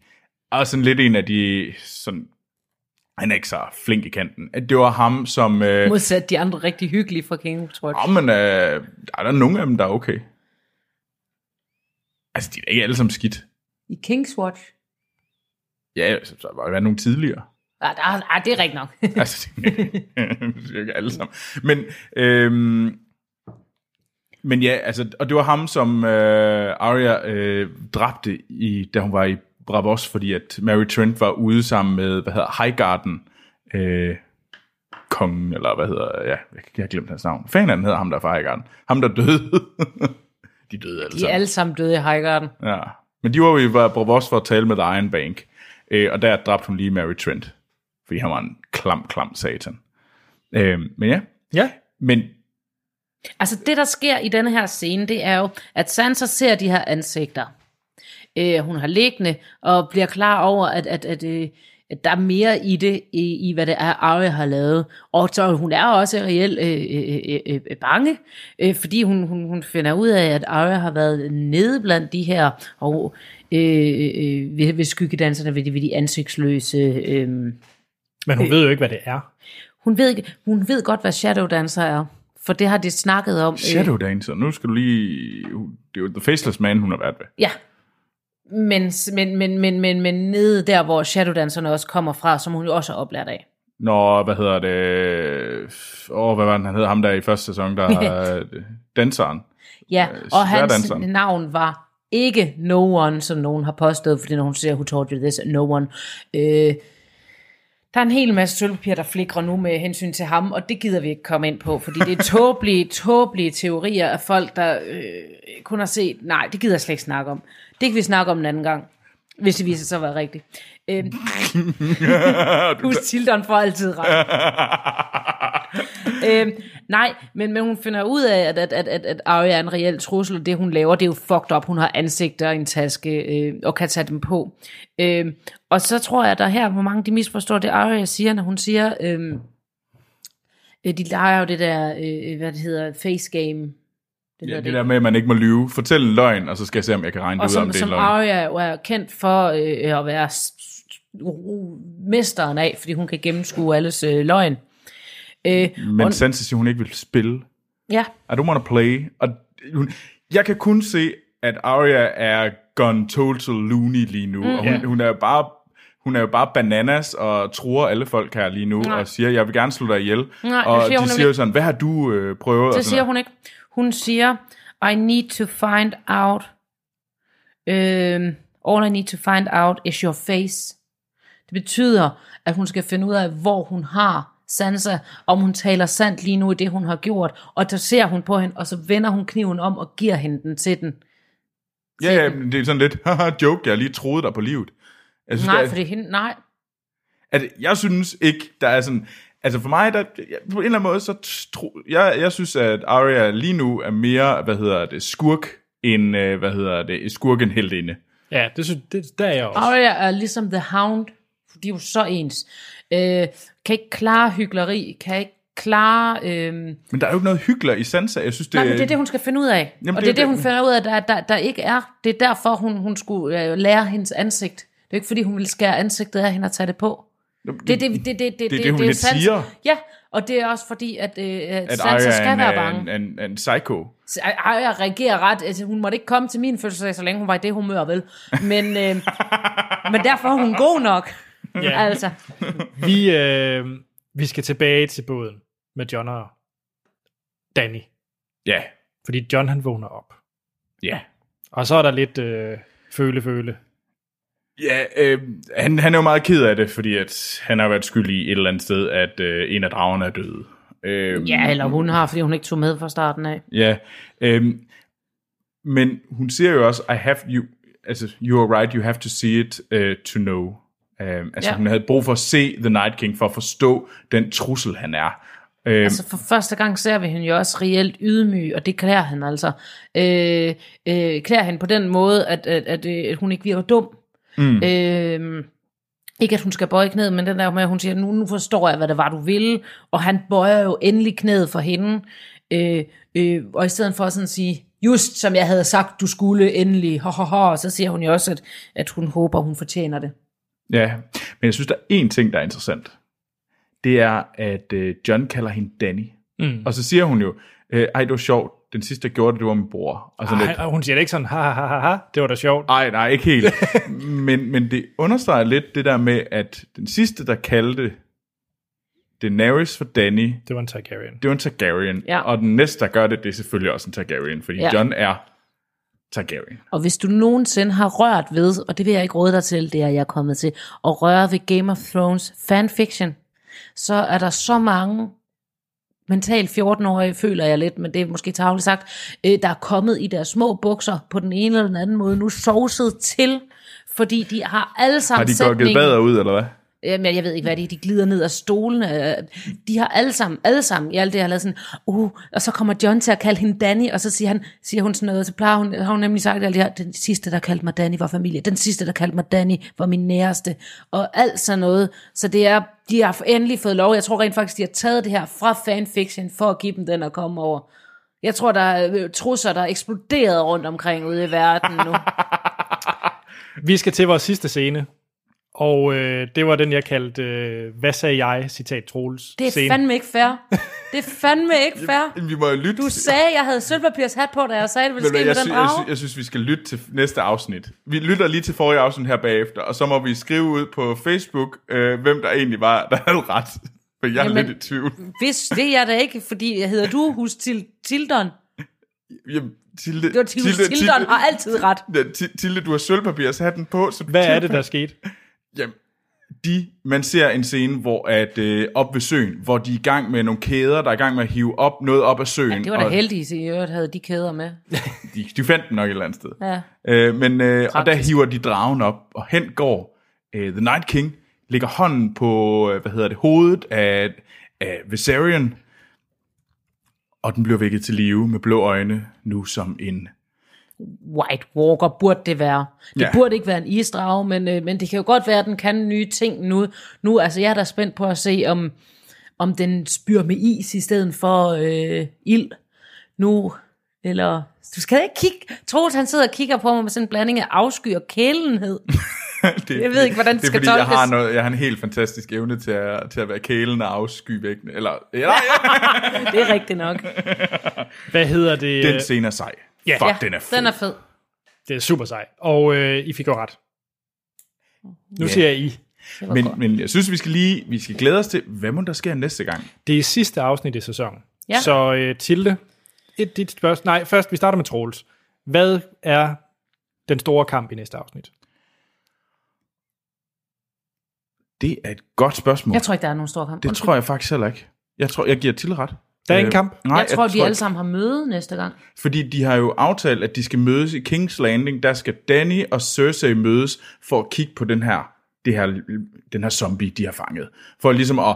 og sådan lidt en af de, sådan, han er ikke så flink i kanten. Det var ham, som... Øh, Modsat de andre rigtig hyggelige fra King's Watch. oh, men, øh, der er der nogle af dem, der er okay. Altså, de er ikke alle sammen skidt. I King's Watch. Ja, så så var der været nogle tidligere. Ah, der, ah, det er rigtigt nok. altså, det er ikke alle sammen. Men, øhm, men ja, altså, og det var ham, som øh, Arya øh, dræbte, i, da hun var i Bravos, fordi at Mary Trent var ude sammen med, hvad hedder, Highgarden, øh, kongen, eller hvad hedder, ja, jeg, jeg har glemt hans navn. Fanden af den hedder ham der fra Highgarden. Ham, der døde. de døde alle De er sammen. alle sammen døde i Highgarden. Ja. Men de var jo i Bravos for at tale med The Iron Bank, øh, og der dræbte hun lige Mary Trent, fordi han var en klam, klam satan. Øh, men ja, Ja. men Altså det, der sker i denne her scene, det er jo, at Sansa ser de her ansigter. Øh, hun har liggende og bliver klar over, at, at, at, øh, at der er mere i det, i, i hvad det er, Arya har lavet. Og så hun er også reelt øh, øh, øh, øh, bange, øh, fordi hun, hun, hun finder ud af, at Arya har været nede blandt de her, og øh, øh, ved, ved skyggedanserne, ved de, ved de ansigtsløse... Øh, Men hun ved jo ikke, hvad det er. hun, ved, ikke- hun ved godt, hvad Shadow Dancer er, for det har de snakket om. øh, Shadow Dancer, nu skal du lige... Det er jo The Faceless Man, hun har været ved. Ja. Men, men, men, men, men, men nede der, hvor Shadowdancerne også kommer fra, som hun jo også er oplært af. Når, hvad hedder det... Åh, hvad var den, han hedder ham der i første sæson, der er danseren. Ja, og hans navn var ikke No One, som nogen har påstået, fordi når hun siger, who told you this, No One. Øh, der er en hel masse sølvpapir, der flikrer nu med hensyn til ham, og det gider vi ikke komme ind på, fordi det er tåbelige, tåbelige teorier af folk, der øh, kun har set, nej, det gider jeg slet ikke snakke om. Det kan vi snakke om en anden gang, hvis det viser sig at være rigtigt. Øh, Husk, Tildon får altid ret. øhm, nej, men, men hun finder ud af, at, at, at, at, at Arya er en reel trussel, og det hun laver, det er jo fucked up. Hun har ansigter i en taske, øh, og kan tage dem på. Øhm, og så tror jeg, at der her, hvor mange de misforstår det, Arya siger, når hun siger, øhm, øh, de leger jo det der, øh, hvad det hedder, face game. Det Ja, det der med, at man ikke må lyve. Fortæl en løgn, og så skal jeg se, om jeg kan regne og det ud, om som, det er som løgn. Arya jo er kendt for øh, at være mesteren af, fordi hun kan gennemskue alles øh, løgn. Øh, Men og, Sansa siger, hun ikke vil spille. ja, I don't want to play. Og hun, jeg kan kun se, at Arya er gone total loony lige nu. Mm. Og hun, Ja. hun er jo bare hun er jo bare bananas og tror alle folk her lige nu Nej. og siger, jeg vil gerne slå dig ihjel. Nej, det og siger de siger jo sådan, hvad har du øh, prøvet? og det siger hun ikke. Hun siger, I need to find out, øh, all I need to find out is your face. Det betyder, at hun skal finde ud af, hvor hun har Sansa, om hun taler sandt lige nu i det, hun har gjort, og så ser hun på hende, og så vender hun kniven om og giver hende den til den. Ja, ja, men det er sådan lidt, haha, joke, jeg lige troede dig på livet. Jeg synes, Nej, er- fordi hende, nej. at jeg synes ikke, der er sådan... Altså for mig, der, på en eller anden måde, så tro, jeg, jeg synes, at Arya lige nu er mere, hvad hedder det, skurk, end, øh, hvad hedder det, skurk end heldinde. Ja, det, synes, det, der er jeg også. Arya er ligesom The Hound. De er jo så ens. Øh, kan ikke klare hyggeleri, kan ikke klare... Øh, Men der er jo ikke noget hyggelig i Sansa. Jeg synes, det, Nej, men det er det, hun skal finde ud af. Jamen, og det det er det, det. hun finder ud af, der, der, der ikke er. Det er derfor, hun, hun skulle øh, lære hendes ansigt. Det er ikke, fordi hun vil skære ansigtet af hende og tage det på. Det er det, det, det, det, det, det, hun lidt Sansa- siger. Ja, og det er også fordi, at, øh, at Arya skal er en, være en, bange. en, en, en psycho. Så Arya reagerer ret. Altså, hun måtte ikke komme til min fødselsdag, så længe hun var i det humør, vel? Men, øh, men derfor er hun god nok. Ja. Altså, Vi, øh, vi skal tilbage til båden med John og Danny. Ja, Fordi John han vågner op. ja. Og så er der lidt øh, føle-føle. Ja, øh, han, han er jo meget ked af det, fordi at han har været skyldig i et eller andet sted, at øh, en af dragerne er død. Øh, ja, eller hun har, fordi hun ikke tog med fra starten af. Ja, øhm, men hun siger jo også, I have you, altså, you are right, you have to see it uh, to know. Um, altså, Ja. hun havde brug for at se The Night King, for at forstå den trussel, han er. Øhm, Altså for første gang ser vi hende jo også reelt ydmyg, og det klæder han altså. Øh, øh, klæder han på den måde, at, at, at, øh, at hun ikke virker dum. Mm. Øh, ikke at hun skal bøje knæet, men den der med, at hun siger, nu, nu forstår jeg, hvad det var, du ville. Og han bøjer jo endelig knæet for hende. Øh, øh, og i stedet for sådan at sige, just som jeg havde sagt, du skulle endelig, ho, ho, ho, så siger hun jo også, at, at hun håber, hun fortjener det. Ja, men jeg synes, der er én ting, der er interessant. Det er, at øh, John kalder hende Danny. Mm. Og så siger hun jo, øh, ej, det var sjovt, den sidste, der gjorde det, det var min bror. Og sådan lidt, Ej, og hun siger det ikke sådan, ha, ha, ha, ha, det var da sjovt. Ej, nej, ikke helt. men, men det understreger lidt det der med, at den sidste, der kaldte Daenerys for Danny, Det var en Targaryen. det var en Targaryen. Ja. Og den næste, der gør det, det er selvfølgelig også en Targaryen, fordi Ja. ja. John er Targaryen. Og hvis du nogensinde har rørt ved, og det vil jeg ikke råde dig til, det er jeg er kommet til, at røre ved Game of Thrones fanfiction, så er der så mange mentalt 14-årige, føler jeg lidt, men det er måske tageligt sagt, øh, der er kommet i deres små bukser på den ene eller den anden måde, nu sovset til, fordi de har alle Har sammen de gokket sætningen- bader ud, eller hvad? Øh, Jamen, jeg ved ikke, hvad det er. De glider ned af stolene. Øh, de har alle sammen, alle sammen, i alt det, jeg har lavet sådan, uh, og så kommer John til at kalde hende Danny, og så siger, han, siger hun sådan noget, så plejer hun, har hun nemlig sagt alt det her, den sidste, der kaldte mig Danny, var familie. Den sidste, der kaldte mig Danny, var min næreste. Og alt sådan noget. Så det er, de har endelig fået lov. Jeg tror rent faktisk, de har taget det her fra fanfiction, for at give dem den at komme over. Jeg tror, der er øh, trusser, der er eksploderet rundt omkring ude i verden nu. Vi skal til vores sidste scene. Og øh, det var den, jeg kaldte, øh, hvad sagde jeg, citat Troels. Det er scene. fandme ikke fair. Det er fandme ikke fair. Vi må jo lytte. Du sagde, jeg havde sølvpapirs hat på, da jeg sagde, det ville ske med jeg, den sy- jeg, sy- jeg synes, vi skal lytte til næste afsnit. Vi lytter lige til forrige afsnit her bagefter, og så må vi skrive ud på Facebook, øh, hvem der egentlig var, der havde ret. For jeg er Jamen- lidt i tvivl. Hvis det er jeg da ikke, fordi jeg hedder du hos til Tildon. Jamen, Tilde, Det var Tilde, Tildon har altid ret. Tilde, du har sølvpapirshatten på. Så Hvad er det, der skete? Jamen, de, man ser en scene, hvor at øh, op ved søen, hvor de er i gang med nogle kæder, der er i gang med at hive op noget op af søen. Det var da og heldigt, at I øvrigt havde de kæder med. De, de fandt den nok et eller andet sted. Ja. Øh, men, øh, og der hiver de dragen op, og hen går øh, The Night King, lægger hånden på, øh, hvad hedder det, hovedet af, af Viserion, og den bliver vækket til live med blå øjne, nu som en... White Walker burde det være. Det Ja. burde ikke være en isdrage, men, øh, men det kan jo godt være, at den kan nye ting nu. Nu, altså jeg er da spændt på at se, om, om den spyr med is i stedet for øh, ild nu. Eller, du skal ikke kigge. Troels, han sidder og kigger på mig med sådan en blanding af afsky og kælenhed. det, Jeg ved ikke, hvordan det det er skal fordi, jeg har, tolkes. noget, jeg har en helt fantastisk evne til at, til at være kælen og afsky væggene. Eller, ja, ja, Det er rigtigt nok. Hvad hedder det? den scene er sej. Ja. Fuck, Ja, den er fed. den er fed. Det er super sej. Og øh, I fik jo ret. Nu Ja. siger jeg I. Men, godt. men jeg synes, vi skal lige vi skal glæde os til, hvad må der sker næste gang? Det er sidste afsnit i sæsonen. Ja. Så øh, Tilde, et dit spørgsmål. Nej, først vi starter med Troels. Hvad er den store kamp i næste afsnit? Det er et godt spørgsmål. Jeg tror ikke, der er nogen stor kamp. det tror jeg faktisk heller ikke. Jeg tror, jeg giver til ret. Der er Øh, en kamp? Nej, jeg tror, de alle sammen har møde næste gang. Fordi de har jo aftalt, at de skal mødes i King's Landing. Der skal Danny og Cersei mødes for at kigge på den her det her, den her zombie, de har fanget. For ligesom at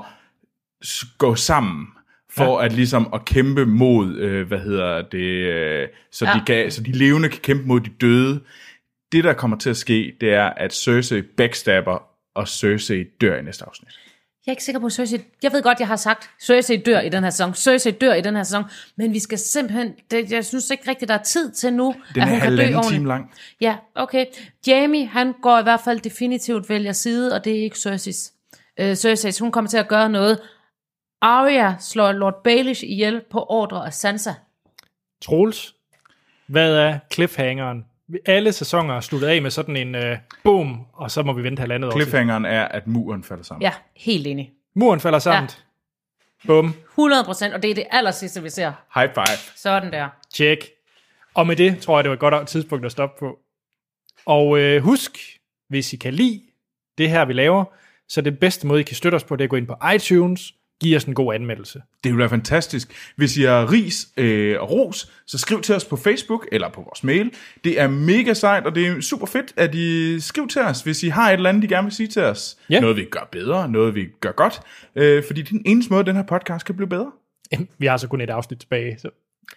gå sammen, for ja. at ligesom at kæmpe mod, øh, hvad hedder det, øh, så. Ja. de kan, så de levende kan kæmpe mod de døde. Det, der kommer til at ske, det er, at Cersei backstabber, og Cersei dør i næste afsnit. Jeg er ikke sikker på, at Cersei... Jeg ved godt, jeg har sagt, Cersei dør i den her sæson. Cersei dør i den her sæson. Men vi skal simpelthen... Det, jeg synes ikke rigtigt, der er tid til nu, Den at er hun kan dø ordentligt. time lang. Ja, okay. Jamie, han går i hvert fald definitivt vælger side, og det er ikke Cerseis. Øh, Cersei, hun kommer til at gøre noget. Arya slår Lord Baelish ihjel på ordre af Sansa. Troels, hvad er cliffhangeren? Alle sæsoner er sluttet af med sådan en uh, boom, og så må vi vente halvandet år. Cliffhangeren er, at muren falder sammen. Ja, helt enig. Muren falder sammen. Ja. Bum. 100 procent, og det er det aller sidste, vi ser. High five. Sådan der. Check. Og med det tror jeg, det var et godt tidspunkt at stoppe på. Og øh, husk, hvis I kan lide det her, vi laver, så det bedste måde, I kan støtte os på, det er at gå ind på iTunes, give os en god anmeldelse. Det vil være fantastisk. Hvis I har ris øh, og ros, så skriv til os på Facebook eller på vores mail. Det er mega sejt, og det er super fedt, at I skriver til os, hvis I har et eller andet, I gerne vil sige til os. Ja. Noget, vi gør bedre, noget, vi gør godt. Øh, fordi det er den eneste måde, den her podcast kan blive bedre. Vi har så kun et afsnit tilbage. Så.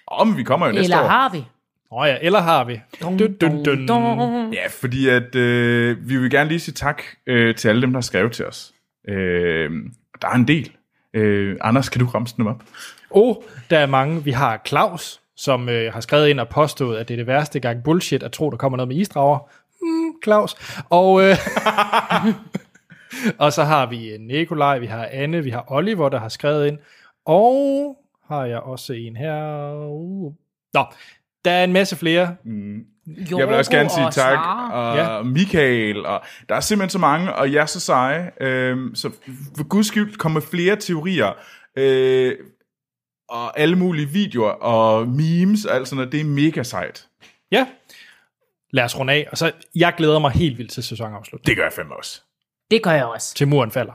Om vi kommer jo næste Eller år. har vi? Åh ja, eller har vi. Dun, dun, dun. Dun. Ja, fordi at øh, vi vil gerne lige sige tak øh, til alle dem, der har skrevet til os. Øh, der er en del. Øh, Anders, kan du ramse dem op? Og der er mange. Vi har Claus, som øh, har skrevet ind og påstået, at det er det værste gang bullshit at tro, der kommer noget med isdrager. Mm, Claus. Og, øh, og så har vi øh, Nikolaj, vi har Anne, vi har Oliver, der har skrevet ind. Og har jeg også en her. Uh. Nå, der er en masse flere. Jo, Jeg vil også gerne sige og tak, Sara. og Ja. Michael, og der er simpelthen så mange, og jeg er så seje. Øhm, så for guds skyld kommer flere teorier, øh, og alle mulige videoer, og memes, og alt sådan noget. Det er mega sejt. Ja. Lad os runde af. Og så, jeg glæder mig helt vildt til sæsonafslutningen. Det gør jeg fandme også. Det gør jeg også. Til muren falder.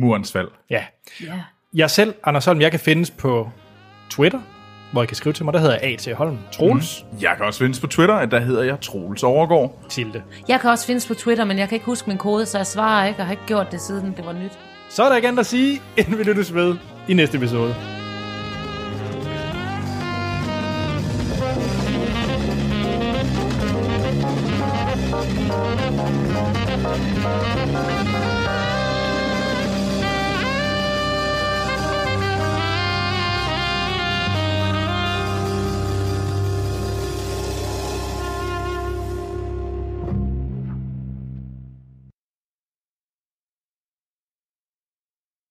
Murens fald. Ja. Ja. Jeg selv, Anders Holm, jeg kan findes på Twitter, hvor I kan skrive til mig. Der hedder jeg A.T. Holm. Troels. Mm. Jeg kan også findes på Twitter, at der hedder jeg Troels Overgaard. Tilde. Jeg kan også findes på Twitter, men jeg kan ikke huske min kode, så jeg svarer ikke, og har ikke gjort det siden det var nyt. Så er der igen at sige, inden vi lyttes ved i næste episode.